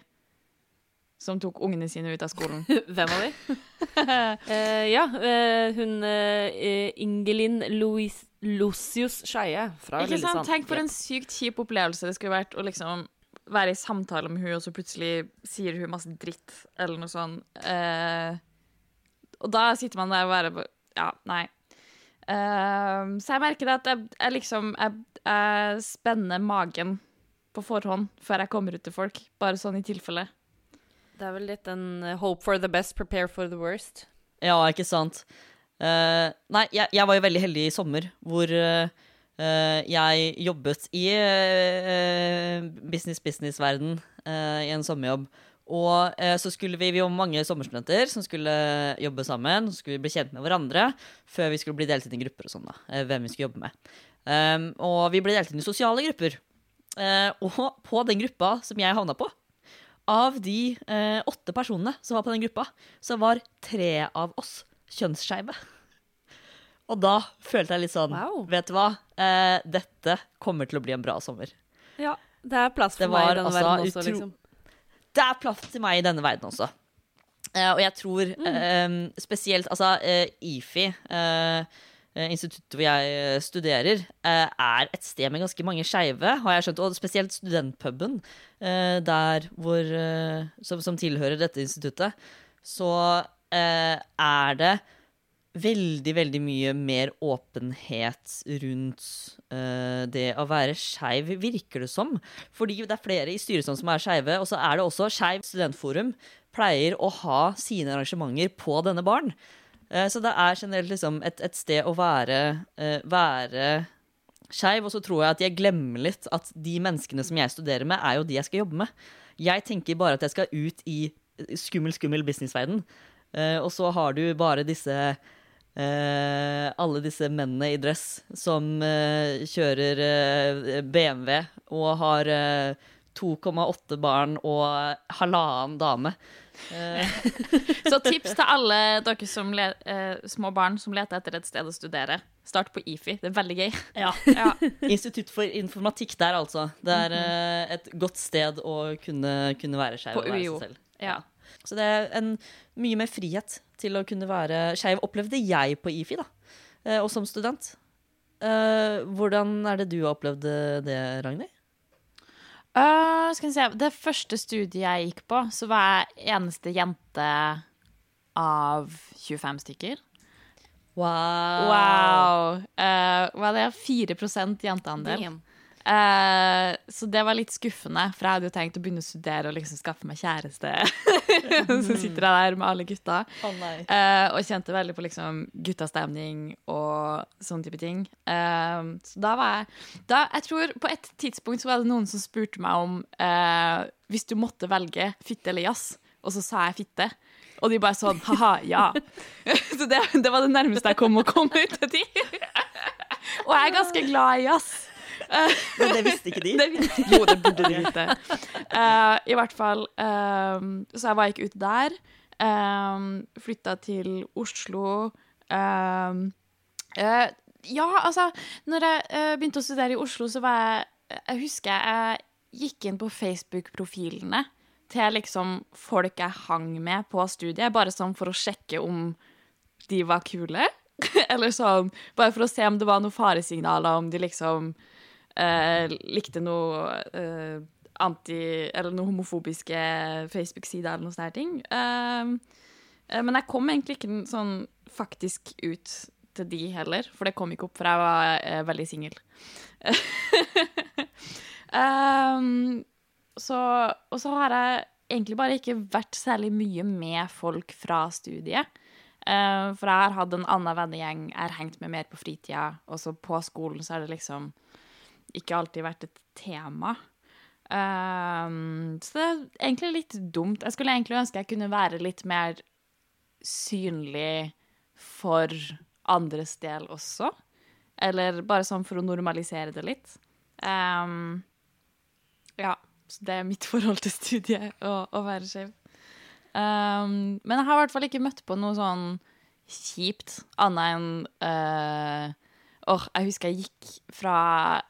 Som tok ungene sine ut av skolen. (laughs) Hvem av de? (laughs) Eh, ja, eh, hun uh, Ingelin Louis, Lucius Skeie fra Ikke sant? Tenk for en sykt kjip opplevelse det skulle vært å liksom være i samtale med hun, og så plutselig sier hun masse dritt, eller noe sånt. Uh, og da sitter man der og bare Ja, nei. Uh, så jeg merker at jeg, jeg liksom jeg, jeg spenner magen på forhånd før jeg kommer ut til folk, bare sånn i tilfelle. Det er vel litt en eh, hope for the best, prepare for the worst. Ja, ikke sant. Uh, nei, jeg, jeg var jo veldig heldig i sommer, hvor eh, jeg jobbet i uh, business-business-verden eh, i en sommerjobb. Og eh, så skulle vi, vi var mange sommerstudenter som skulle jobbe sammen. Så skulle vi bli kjent med hverandre før vi skulle bli delt inn i grupper og sånn. da, eh, hvem vi skulle jobbe med. Um, og vi ble delt inn i sosiale grupper. Uh, og på den gruppa som jeg havna på, av de uh, åtte personene som var på den gruppa, så var tre av oss kjønnsskeive. Og da følte jeg litt sånn Wow. Vet du hva? Eh, dette kommer til å bli en bra sommer. Ja, det er plass for meg i denne altså verden også, liksom. Det er plass til meg i denne verden også. Eh, og jeg tror eh, spesielt Altså, eh, IFI, eh, eh, instituttet hvor jeg eh, studerer, eh, er et sted med ganske mange skeive, har jeg skjønt. Og spesielt studentpuben, eh, der hvor eh, som, som tilhører dette instituttet. Så eh, er det veldig, veldig mye mer åpenhet rundt uh, det å være skeiv, virker det som. Fordi det er flere i styret som er skeive, og så er det også Skeiv studentforum pleier å ha sine arrangementer på denne baren. Uh, så det er generelt liksom et, et sted å være, uh, være skeiv, og så tror jeg at jeg glemmer litt at de menneskene som jeg studerer med, er jo de jeg skal jobbe med. Jeg tenker bare at jeg skal ut i skummel, skummel businessverden. Uh, og så har du bare disse eh, alle disse mennene i dress som eh, kjører eh, BMW og har eh, 2,8 barn og halvannen dame. Eh, (laughs) Så tips til alle dere som le eh, små barn som leter etter et sted å studere. Start på IFI. Det er veldig gøy. ja. (laughs) Ja. Institutt for informatikk der, altså. Det er eh, et godt sted å kunne, kunne være skeiv og være seg selv. Ja. Så det er en mye mer frihet til å kunne være skeiv, opplevde jeg på IFI, da. Eh, og som student. Eh, hvordan er det du har opplevd det, Ragnhild? Uh, skal vi se. Det første studiet jeg gikk på, så var jeg eneste jente av 25 stykker. Wow. Wow. Uh, var det 4% jenteandel? Damn. Eh, så det var litt skuffende, for jeg hadde jo tenkt å begynne å studere og liksom skaffe meg kjæreste. (laughs) så sitter jeg der med alle gutta. oh. Eh, og kjente veldig på liksom guttastemning og sånne type ting. Uh, så da var jeg da, Jeg tror på et tidspunkt så var det noen som spurte meg om hvis du måtte velge fitte eller jazz, og så sa jeg fitte. Og de bare sånn ha-ha, ja. (laughs) så det, det var det nærmeste jeg kom å komme ut til de. (laughs) og jeg er ganske glad i jazz. Men det visste ikke de. (laughs) Det visste, jo, det burde de vite. Uh, I hvert fall. eh, så jeg var ikke ute der. Uh, flytta til Oslo. Eh, uh, ja, altså Når jeg uh, begynte å studere i Oslo, så var jeg Jeg husker jeg gikk inn på Facebook-profilene til liksom folk jeg hang med på studiet, bare sånn for å sjekke om de var kule. (laughs) Eller sånn, bare for å se om det var noen faresignaler, om de liksom eh, likte noe eh, anti... Eller noe homofobiske Facebook-sider eller noe sånne ting. Eh, eh, men jeg kom egentlig ikke sånn faktisk ut til de heller, for det kom ikke opp, for jeg var eh, veldig singel. (laughs) um, så, og så har jeg egentlig bare ikke vært særlig mye med folk fra studiet. Uh, for jeg har hatt en annen vennegjeng jeg har hengt med mer på fritida, og så på skolen så er det liksom ikke alltid vært et tema. Um, så det er egentlig litt dumt. Jeg skulle egentlig ønske jeg kunne være litt mer synlig for andres del også. Eller bare sånn for å normalisere det litt. Um, ja, så det er mitt (laughs) forhold til studiet, å, å være skeiv. Um, men jeg har i hvert fall ikke møtt på noe sånn kjipt, annet enn eh, Åh, jeg husker jeg gikk fra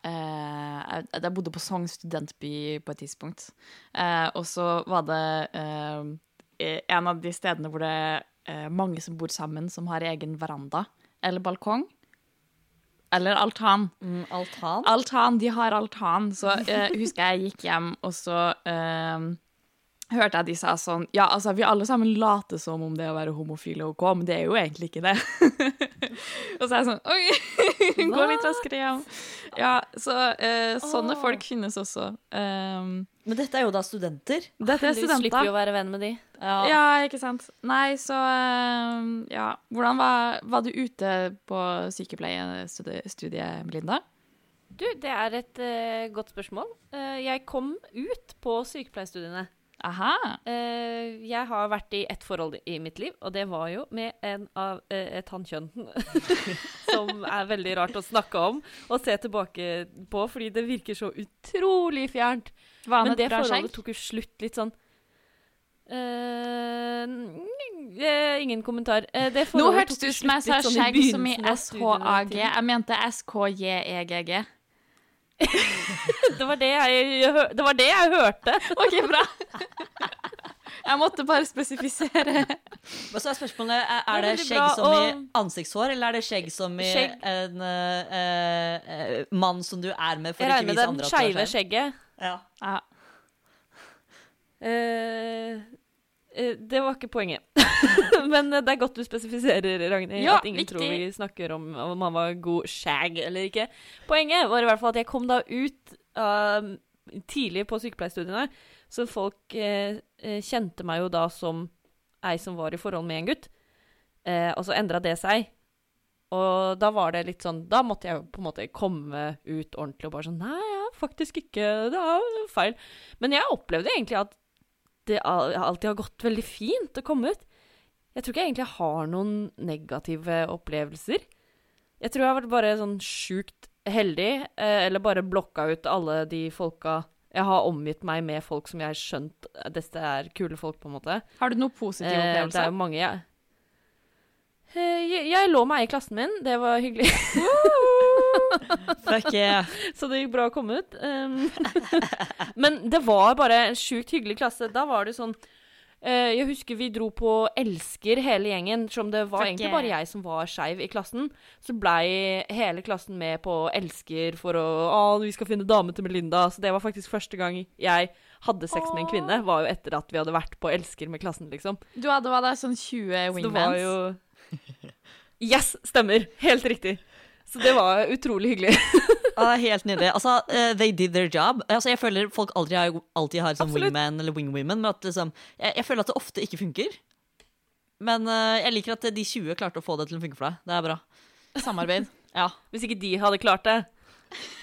eh, jeg, bodde på Sogn studentby på et tidspunkt. Eh, og så var det eh, en av de stedene hvor det er eh, mange som bor sammen, som har egen veranda eller balkong. Eller altan. Mm, altan? Altan, de har altan. Så eh, (laughs) husker jeg gikk hjem, og så eh, hørte jeg de sa sånn Ja, altså, vi alle sammen later som om det å være homofil er OK, men det er jo egentlig ikke det. (laughs) og så er jeg sånn Oi, (laughs) gå litt raskere hjem. Ja, så eh, sånne folk finnes også. Um, Men dette er jo da studenter. dette er studenter. Du slipper jo å være venn med de. Ja, ikke sant. Nei, så um, Ja. Hvordan var, var du ute på sykepleiestudiet, Melinda? Du, det er et uh, godt spørsmål. Uh, jeg kom ut på sykepleierstudiene. Aha. Uh, jeg har vært i ett forhold i mitt liv, og det var jo med en av uh, et hannkjønn. (laughs) som er veldig rart å snakke om og se tilbake på, fordi det virker så utrolig fjernt. Hva Men det forholdet tok jo slutt litt sånn Uh, Ingen kommentar. Uh, det Nå hørtes det ut som jeg sa sånn skjegg som i SHAG. Jeg mente SKJEGG. Det var det jeg, det var det jeg hørte. OK, bra. Jeg måtte bare spesifisere. Og så er spørsmålet, er, Det er det skjegg bra, som i ansiktshår, eller er det skjegg som i Skjegg. en uh, uh, mann som du er med for Jeg å ikke med vise andre at du skeive er skeiv? skjegget. Ja. Ja. Eh, det var ikke poenget. (laughs) Men eh, det er godt du spesifiserer, Ragnhild, Ja, at ingen viktig. tror vi snakker om om han var god shag eller ikke. Poenget var i hvert fall at jeg kom da ut uh, tidlig på sykepleierstudiene, så folk eh, eh, kjente meg jo da som ei som var i forhold med en gutt. Uh, og så endra det seg. Og da var det litt sånn Da måtte jeg jo på en måte komme ut ordentlig og bare sånn Nei, ja, faktisk ikke. Det er feil. Men jeg opplevde egentlig at det alltid har gått veldig fint å komme ut. Jeg tror ikke jeg egentlig har noen negative opplevelser. Jeg tror jeg har vært bare sånn sjukt heldig, eh, eller bare blokka ut alle de folka Jeg har omgitt meg med folk som jeg har skjønt dette er kule folk, på en måte. Har du noen positive opplevelser? det er jo mange, jeg. Eh, jeg, jeg lå med ei i klassen min. Det var hyggelig. Fuck yeah. Så det gikk bra å komme ut. Um, (laughs) men det var bare en sjukt hyggelig klasse. Da var det sånn uh, Jeg husker vi dro på Elsker, hele gjengen. Som det var Fuck egentlig yeah. bare jeg som var skeiv i klassen. Så blei hele klassen med på Elsker for å Å, vi skal finne dame til Melinda. Så det var faktisk første gang jeg hadde sex med en kvinne. Var jo etter at vi hadde vært på Elsker med klassen, liksom. Du hadde hva da, sånn 20 Så det var jo Yes, stemmer. Helt riktig. Så det var utrolig hyggelig. (laughs) Ja, er helt nydelig. Altså, uh, they did their job. Altså, jeg føler folk aldri har, alltid har sånn wingman eller wingwomen, men at liksom, jeg, jeg føler at det ofte ikke funker. Men uh, jeg liker at de 20 klarte å få det til å funke for deg. Det er bra. Samarbeid. (laughs) Ja. Hvis ikke de hadde klart det,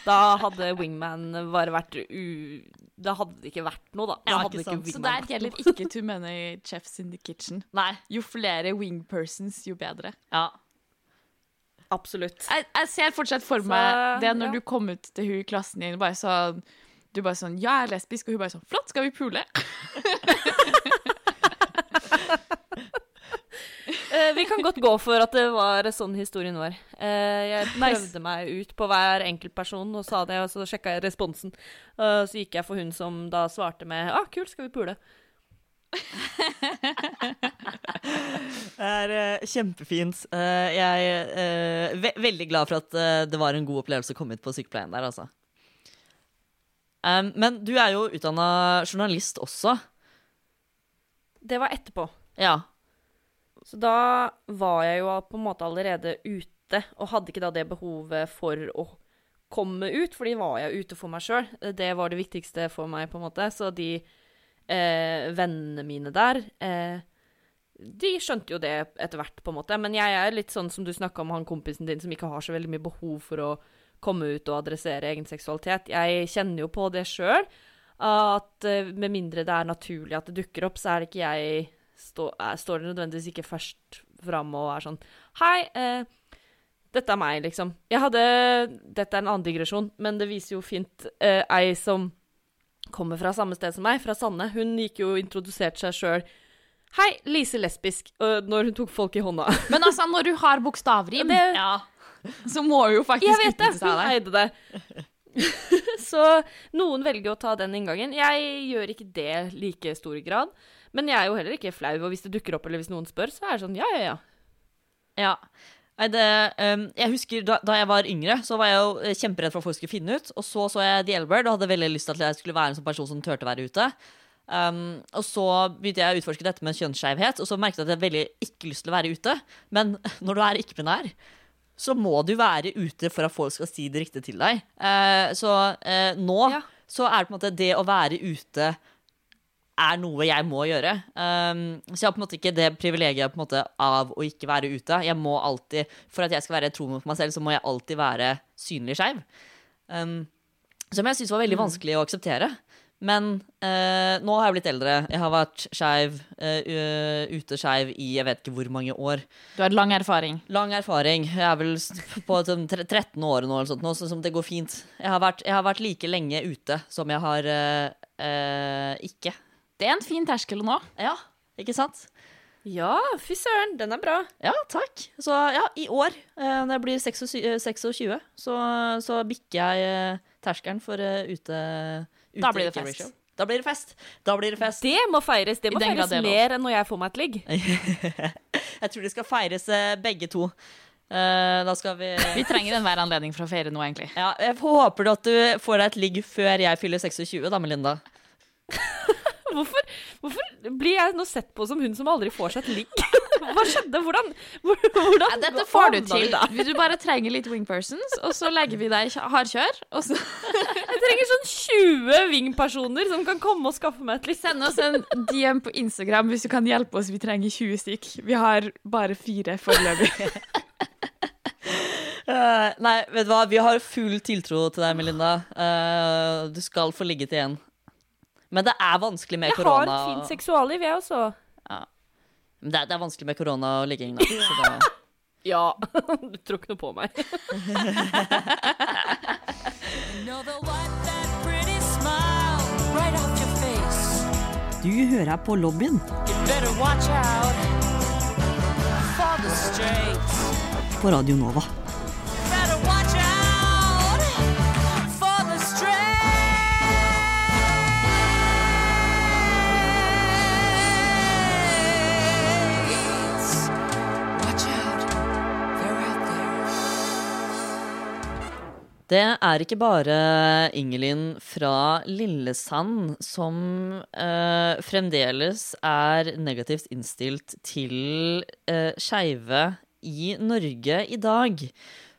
da hadde Wingman bare vært u... Da hadde det ikke vært noe, da. Da Ja, hadde ikke ikke sant. Så vært gjelder ikke (laughs) too many chefs in the kitchen. Nei. Jo flere wingpersons, jo bedre. Ja. Absolutt. Jeg, jeg ser fortsatt for Så, meg det når ja. du kom ut til hun i klassen din, bare sånn Du bare sånn 'Ja, jeg er lesbisk', og hun bare sånn 'Flott, skal vi pule?' (laughs) Eh, vi kan godt gå for at det var sånn historien var. Eh, jeg prøvde meg ut på hver enkeltperson og sa det, og så sjekka jeg responsen. Eh, så gikk jeg for hun som da svarte med 'Ah, kult, skal vi pule?' (laughs) Det er uh, kjempefint. Uh, jeg er uh, ve veldig glad for at eh, det var en god opplevelse å komme ut på sykepleien der, altså. Um, men du er jo utdanna journalist også. Det var etterpå. Ja. Så da var jeg jo på en måte allerede ute, og hadde ikke da det behovet for å komme ut, fordi var jeg ute for meg sjøl. Det var det viktigste for meg, på en måte. Så de eh, vennene mine der eh, De skjønte jo det etter hvert, på en måte. Men jeg er litt sånn som du snakka om han kompisen din, som ikke har så veldig mye behov for å komme ut og adressere egen seksualitet. Jeg kjenner jo på det sjøl. At eh, med mindre det er naturlig at det dukker opp, så er det ikke jeg stå, står det nødvendigvis ikke først fram og er sånn Hei, eh, dette er meg, liksom. Jeg hadde Dette er en annen digresjon, men det viser jo fint eh, ei som kommer fra samme sted som meg, fra Sanne. Hun gikk jo og introduserte seg sjøl. Hei, Lise lesbisk, når hun tok folk i hånda. (laughs) Men altså, når du har bokstavrim, Det- ja, så må jo faktisk Jeg vet det! Hun eide det. (laughs) Så noen velger å ta den inngangen. Jeg gjør ikke det i like stor grad. Men jeg er jo heller ikke flau, og hvis det dukker opp, eller hvis noen spør, så er det sånn ja, ja, ja. Ja. Nei, det, um, jeg husker da, da jeg var yngre, så var jeg jo eh, kjemperedd for at folk skulle finne ut. Og så så jeg The L-Bird og hadde veldig lyst til at jeg skulle være en sånn person som turte å være ute. Um, og så begynte jeg å utforske dette med kjønnsskeivhet, og så merket jeg at jeg veldig ikke lyst til å være ute. Men (laughs) når du er ikke-binær, så må du være ute for at folk skal si det riktige til deg. Uh, så uh, nå Ja. så er det på en måte det å være ute er noe jeg må gjøre. Um, så jeg har på en måte ikke det privilegiet måte, av å ikke være ute. Jeg må alltid, For at jeg skal være tro mot meg selv, så må jeg alltid være synlig skeiv. Um, som jeg syns var veldig vanskelig å akseptere. Men uh, nå har jeg blitt eldre. Jeg har vært skeiv, uh, ute skeiv i jeg vet ikke hvor mange år. Du har lang erfaring. Lang erfaring. Jeg er vel på sånn 13 år nå, eller sånt, nå, så det går fint. Jeg har, vært, jeg har vært like lenge ute som jeg har uh, ikke. Det er en fin terskel nå. Ja, ikke sant? Ja, fy søren, den er bra. Ja, takk. Så ja, i år, eh, når jeg blir 26, eh, 26 så, så bikker jeg eh, terskelen for ute, ute Da blir det fest. ratio. Da blir det fest. Da blir det fest. Det må feires. Det må feires er mer enn når jeg får meg et ligg. (laughs) Jeg tror det skal feires begge to. Eh, da skal vi Vi trenger enhver anledning for å feire noe, egentlig. ja, Jeg håper du at du får deg et ligg før jeg fyller 26, da, Melinda. (laughs) Hvorfor, hvorfor blir jeg nå sett på som hun som aldri får seg et ligg? (laughs) Hva skjedde? Hvordan, hvordan Ja, dette får du til. vi? Du bare trenger litt wingpersons, og så legger vi deg i hardkjør. Og så (laughs) Jeg trenger sånn 20 wing-personer som kan komme og skaffe meg et ligg. send oss en DM på Instagram hvis du kan hjelpe oss. Vi trenger 20 stykk. Vi har bare fire foreløpig. Uh, (laughs) nei, vet du hva, vi har full tiltro til deg, Melinda. Uh, du skal få ligget igjen. Men det er vanskelig med korona. Jeg har et fint seksualliv, jeg også. Men det er, det er vanskelig med korona og ligging, da. Så det, (laughs) Ja. (laughs) du tror ikke noe på meg. (laughs) du hører på lobbyen på Radio Nova. Det er ikke bare Ingelin fra Lillesand som eh, fremdeles er negativt innstilt til eh, skeive i Norge i dag.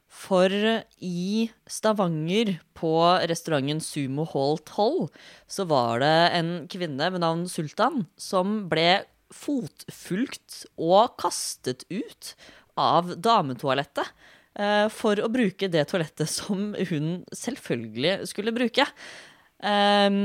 For i Stavanger, på restauranten Sumo Hall 12, så var det en kvinne ved navn Sultan som ble fotfulgt og kastet ut av dametoalettet for å bruke det toalettet som hun selvfølgelig skulle bruke. Eh,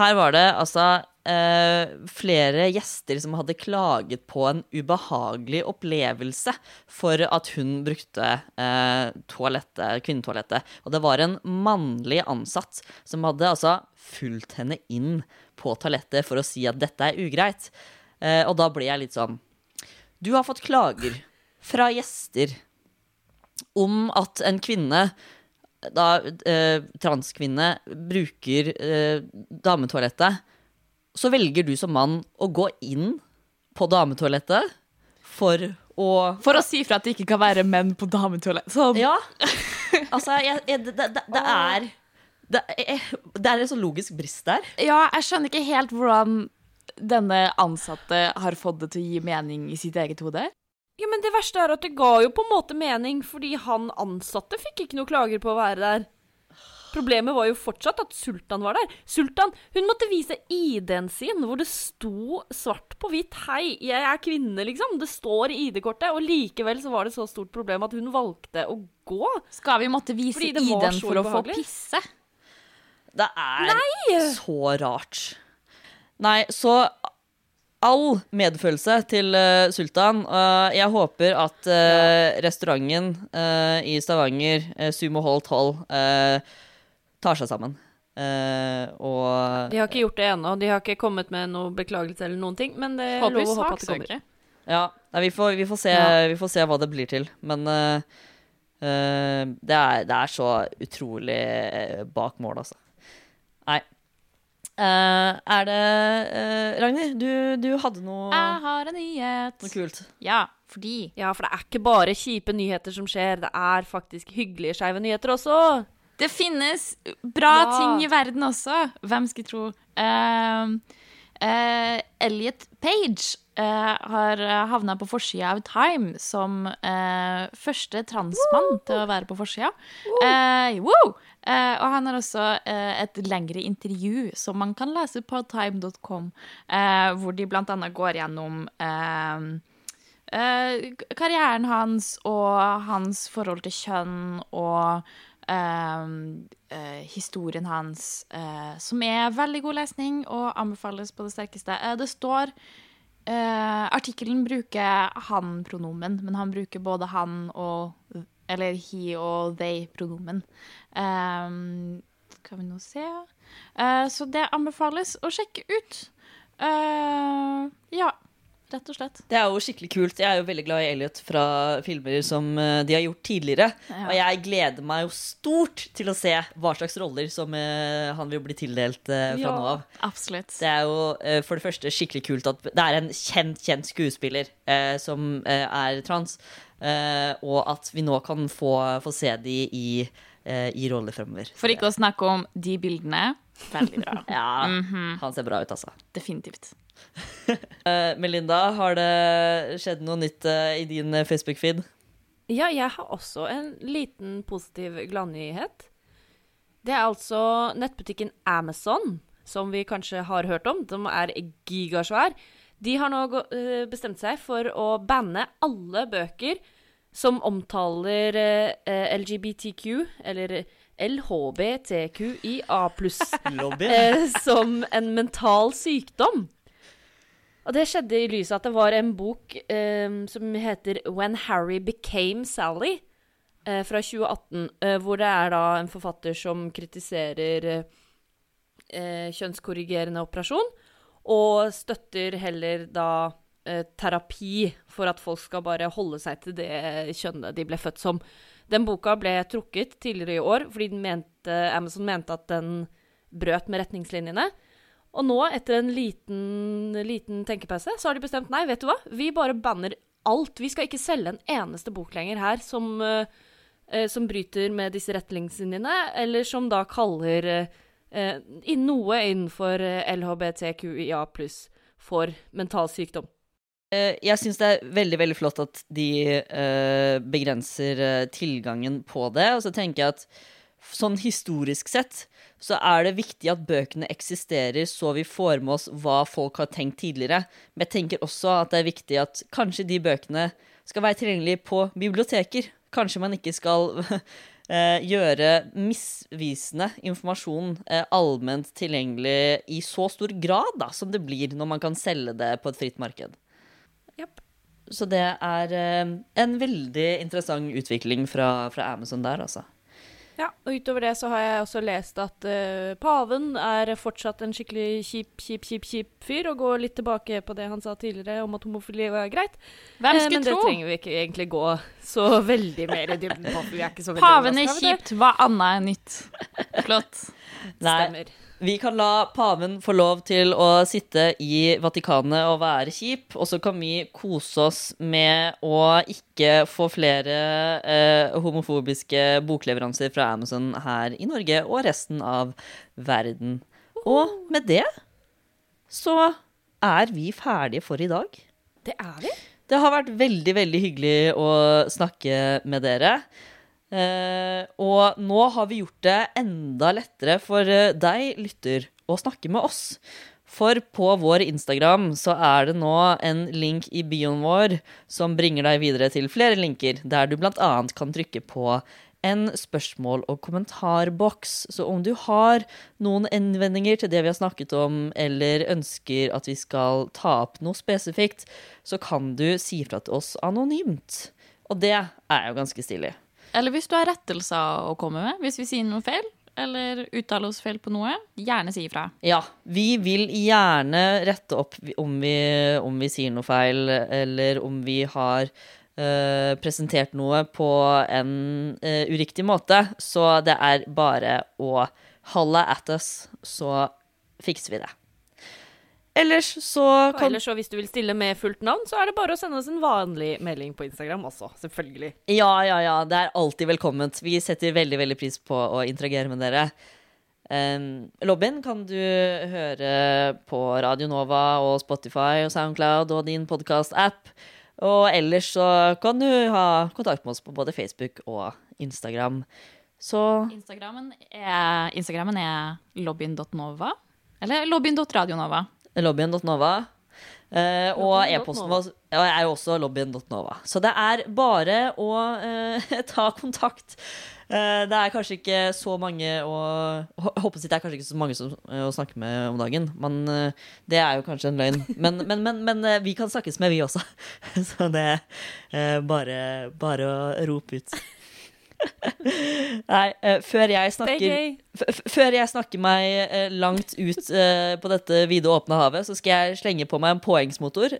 her var det altså eh, flere gjester som hadde klaget på en ubehagelig opplevelse for at hun brukte eh, toalettet, kvinnetoalettet. Og det var en mannlig ansatt som hadde altså fulgt henne inn på toalettet for å si at dette er ugreit. Eh, og da ble jeg litt sånn Du har fått klager fra gjester om at en kvinne, da eh, transkvinne, bruker eh, dametoalettet, så velger du som mann å gå inn på dametoalettet for å For å si fra at det ikke kan være menn på dametoalett. Sånn. Ja. Altså, jeg, jeg, det, det, det er det er, det er en sånn logisk brist der. Ja, jeg skjønner ikke helt hvordan denne ansatte har fått det til å gi mening i sitt eget hode. Ja, men det verste er at det ga jo på en måte mening, fordi han ansatte fikk ikke noe klager på å være der. Problemet var jo fortsatt at Sultan var der. Sultan hun måtte vise ID-en sin, hvor det sto svart på hvitt 'Hei, jeg er kvinne', liksom. Det står i ID-kortet. Og likevel så var det så stort problem at hun valgte å gå. Skal vi måtte vise ID-en for å få pisse? Det er så rart. Nei, så all medfølelse til uh, Sultan. Uh, jeg håper at eh, restauranten i Stavanger, uh, Sumo Hall 12, eh, tar seg sammen. Eh, og De har ikke gjort det ennå. De har ikke kommet med noe beklagelse eller noen ting, men det er lov å håpe at det kommer. Ja, nei, vi, får, vi, får se, Ja. vi får se hva det blir til. Men det, er, det er så utrolig bak mål, altså. Eh, er det uh, Ragnhild, du, du hadde noe, Jeg har en nyhet. noe kult. Ja, fordi Ja, for det er ikke bare kjipe nyheter som skjer, det er faktisk hyggelige skeive nyheter også. det finnes bra Ja. ting i verden også. Hvem skulle tro? Uh, Elliot Page eh, har havna på forsida av Time som eh, første transmann til å være på forsida. Eh, wow! Eh, og han har også eh, et lengre intervju som man kan lese på time.com, eh, hvor de annet går gjennom eh, eh, karrieren hans og hans forhold til kjønn og eh, historien hans, som er veldig god lesning og anbefales på det sterkeste. Det står Uh, Artikkelen bruker han-pronomen, men han bruker både han og Eller he og they-pronomen. Um, skal vi nå se uh, Så det anbefales å sjekke ut. Uh, ja, rett og slett. Det er jo skikkelig kult. Jeg er jo veldig glad i Elliot fra filmer som eh, de har gjort tidligere. Ja. Og jeg gleder meg jo stort til å se hva slags roller som han vil bli tildelt fra Ja. nå av. Absolutt. Det er jo for det første skikkelig kult at det er en kjent, kjent skuespiller eh, som er trans, og at vi nå kan få, få se de i, eh, i roller fremover. For ikke å snakke om de bildene. Veldig bra. (laughs) Ja, Mhm, han ser bra ut, altså. Definitivt. (laughs) Eh, Melinda, har det skjedd noe nytt eh, i din eh, Facebook-feed? Ja, jeg har også en liten positiv gladnyhet. Det er altså nettbutikken Amazon, som vi kanskje har hørt om. De er gigasvær. De har nå eh, bestemt seg for å banne alle bøker som omtaler eh, LGBTQ, eller LHBTQIA eh, som en mental sykdom. Og det skjedde i lyset at det var en bok um, som heter When Harry Became Sally, uh, fra 2018, uh, hvor det er da en forfatter som kritiserer eh, eh, kjønnskorrigerende operasjon, og støtter heller da eh, terapi for at folk skal bare holde seg til det kjønnet de ble født som. Den boka ble trukket tidligere i år fordi mente, Amazon mente at den brøt med retningslinjene. Og nå, etter en liten, liten tenkepause, så har de bestemt nei, vet du hva, vi bare banner alt. Vi skal ikke selge en eneste bok lenger her som, eh, som bryter med disse retningslinjene, eller som da kaller eh, eh, i noe innenfor eh, LHBTQIA pluss for mental sykdom. Eh, Jeg syns det er veldig veldig flott at de eh, begrenser tilgangen på det. Og så tenker jeg at sånn historisk sett så er det viktig at bøkene eksisterer, så vi får med oss hva folk har tenkt tidligere. Men jeg tenker også at det er viktig at kanskje de bøkene skal være tilgjengelige på biblioteker. Kanskje man ikke skal (laughs) eh, gjøre misvisende informasjon eh, allment tilgjengelig i så stor grad da, som det blir når man kan selge det på et fritt marked. Yep. Så det er eh, en veldig interessant utvikling fra, fra Amazon der, altså. Ja, og utover det så har jeg også lest at uh, paven er fortsatt en skikkelig kjip, kjip, kjip, kjip fyr, og går litt tilbake på det han sa tidligere om at homofili var greit. Hvem Eh, tro? men det trenger vi ikke egentlig gå så veldig mer i dybden på, vi er ikke så veldig Paven er kjipt, hva annet er nytt? Flott. Stemmer. vi kan la paven få lov til å sitte i Vatikanet og være kjip, og så kan vi kose oss med å ikke få flere eh, homofobiske bokleveranser fra Amazon her i Norge og resten av verden. Og med det så er vi ferdige for i dag. Det er vi. Det har vært veldig, veldig hyggelig å snakke med dere. Eh, og nå har vi gjort det enda lettere for eh, deg, lytter, å snakke med oss. For på vår Instagram så er det nå en link i bioen vår som bringer deg videre til flere linker, der du bl.a. kan trykke på en spørsmål- og kommentarboks. Så om du har noen innvendinger til det vi har snakket om, eller ønsker at vi skal ta opp noe spesifikt, så kan du si fra til oss anonymt. Og det er jo ganske stilig. Eller hvis du har rettelser å komme med, hvis vi sier noe feil, eller uttaler oss feil på noe, gjerne si ifra. Ja, vi vil gjerne rette opp om vi, om vi sier noe feil, eller om vi har uh, presentert noe på en uh, uriktig måte. Så det er bare å holla at us, så fikser vi det. Ellers så Og ellers så hvis du vil stille med fullt navn, så er det bare å sende oss en vanlig melding på Instagram også, selvfølgelig. Ja, ja, ja. Det er alltid velkomment. Vi setter veldig veldig pris på å interagere med dere. Um, Lobbyen kan du høre på Radio Nova og Spotify og Soundcloud og din podkast-app. Og ellers så kan du ha kontakt med oss på både Facebook og Instagram. Så Instagrammen er, Instagrammen er lobbyen.nova. Eller lobbyen.radionova. lobbyen.nova. Uh, og e-posten vår er jo også lobbyen.nova. Så det er bare å uh, (laughs) ta kontakt. Uh, det er kanskje ikke så mange å Håper det er kanskje ikke så mange som, eh, å snakke med om dagen. Men eh, det er jo kanskje en løgn. Men, (laughs) men, men, men eh, vi kan snakkes med, vi også. (laughs) Så det er eh, bare, bare å rope ut. (laughs) Nei, uh, før jeg snakker. Før jeg snakker meg uh, langt ut uh, på dette vide og åpne havet, så skal jeg slenge på meg en poengsmotor.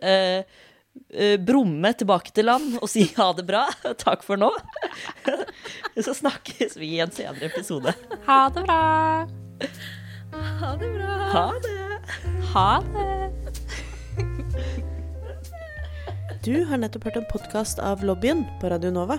Brumme tilbake til land og si ha det bra. (laughs) Takk for nå. (laughs) så snakkes vi i en senere episode. Ha det bra! Ha det bra. Ha det. Ha det! Du har nettopp hørt en podkast av Lobbyen på Radio Nova.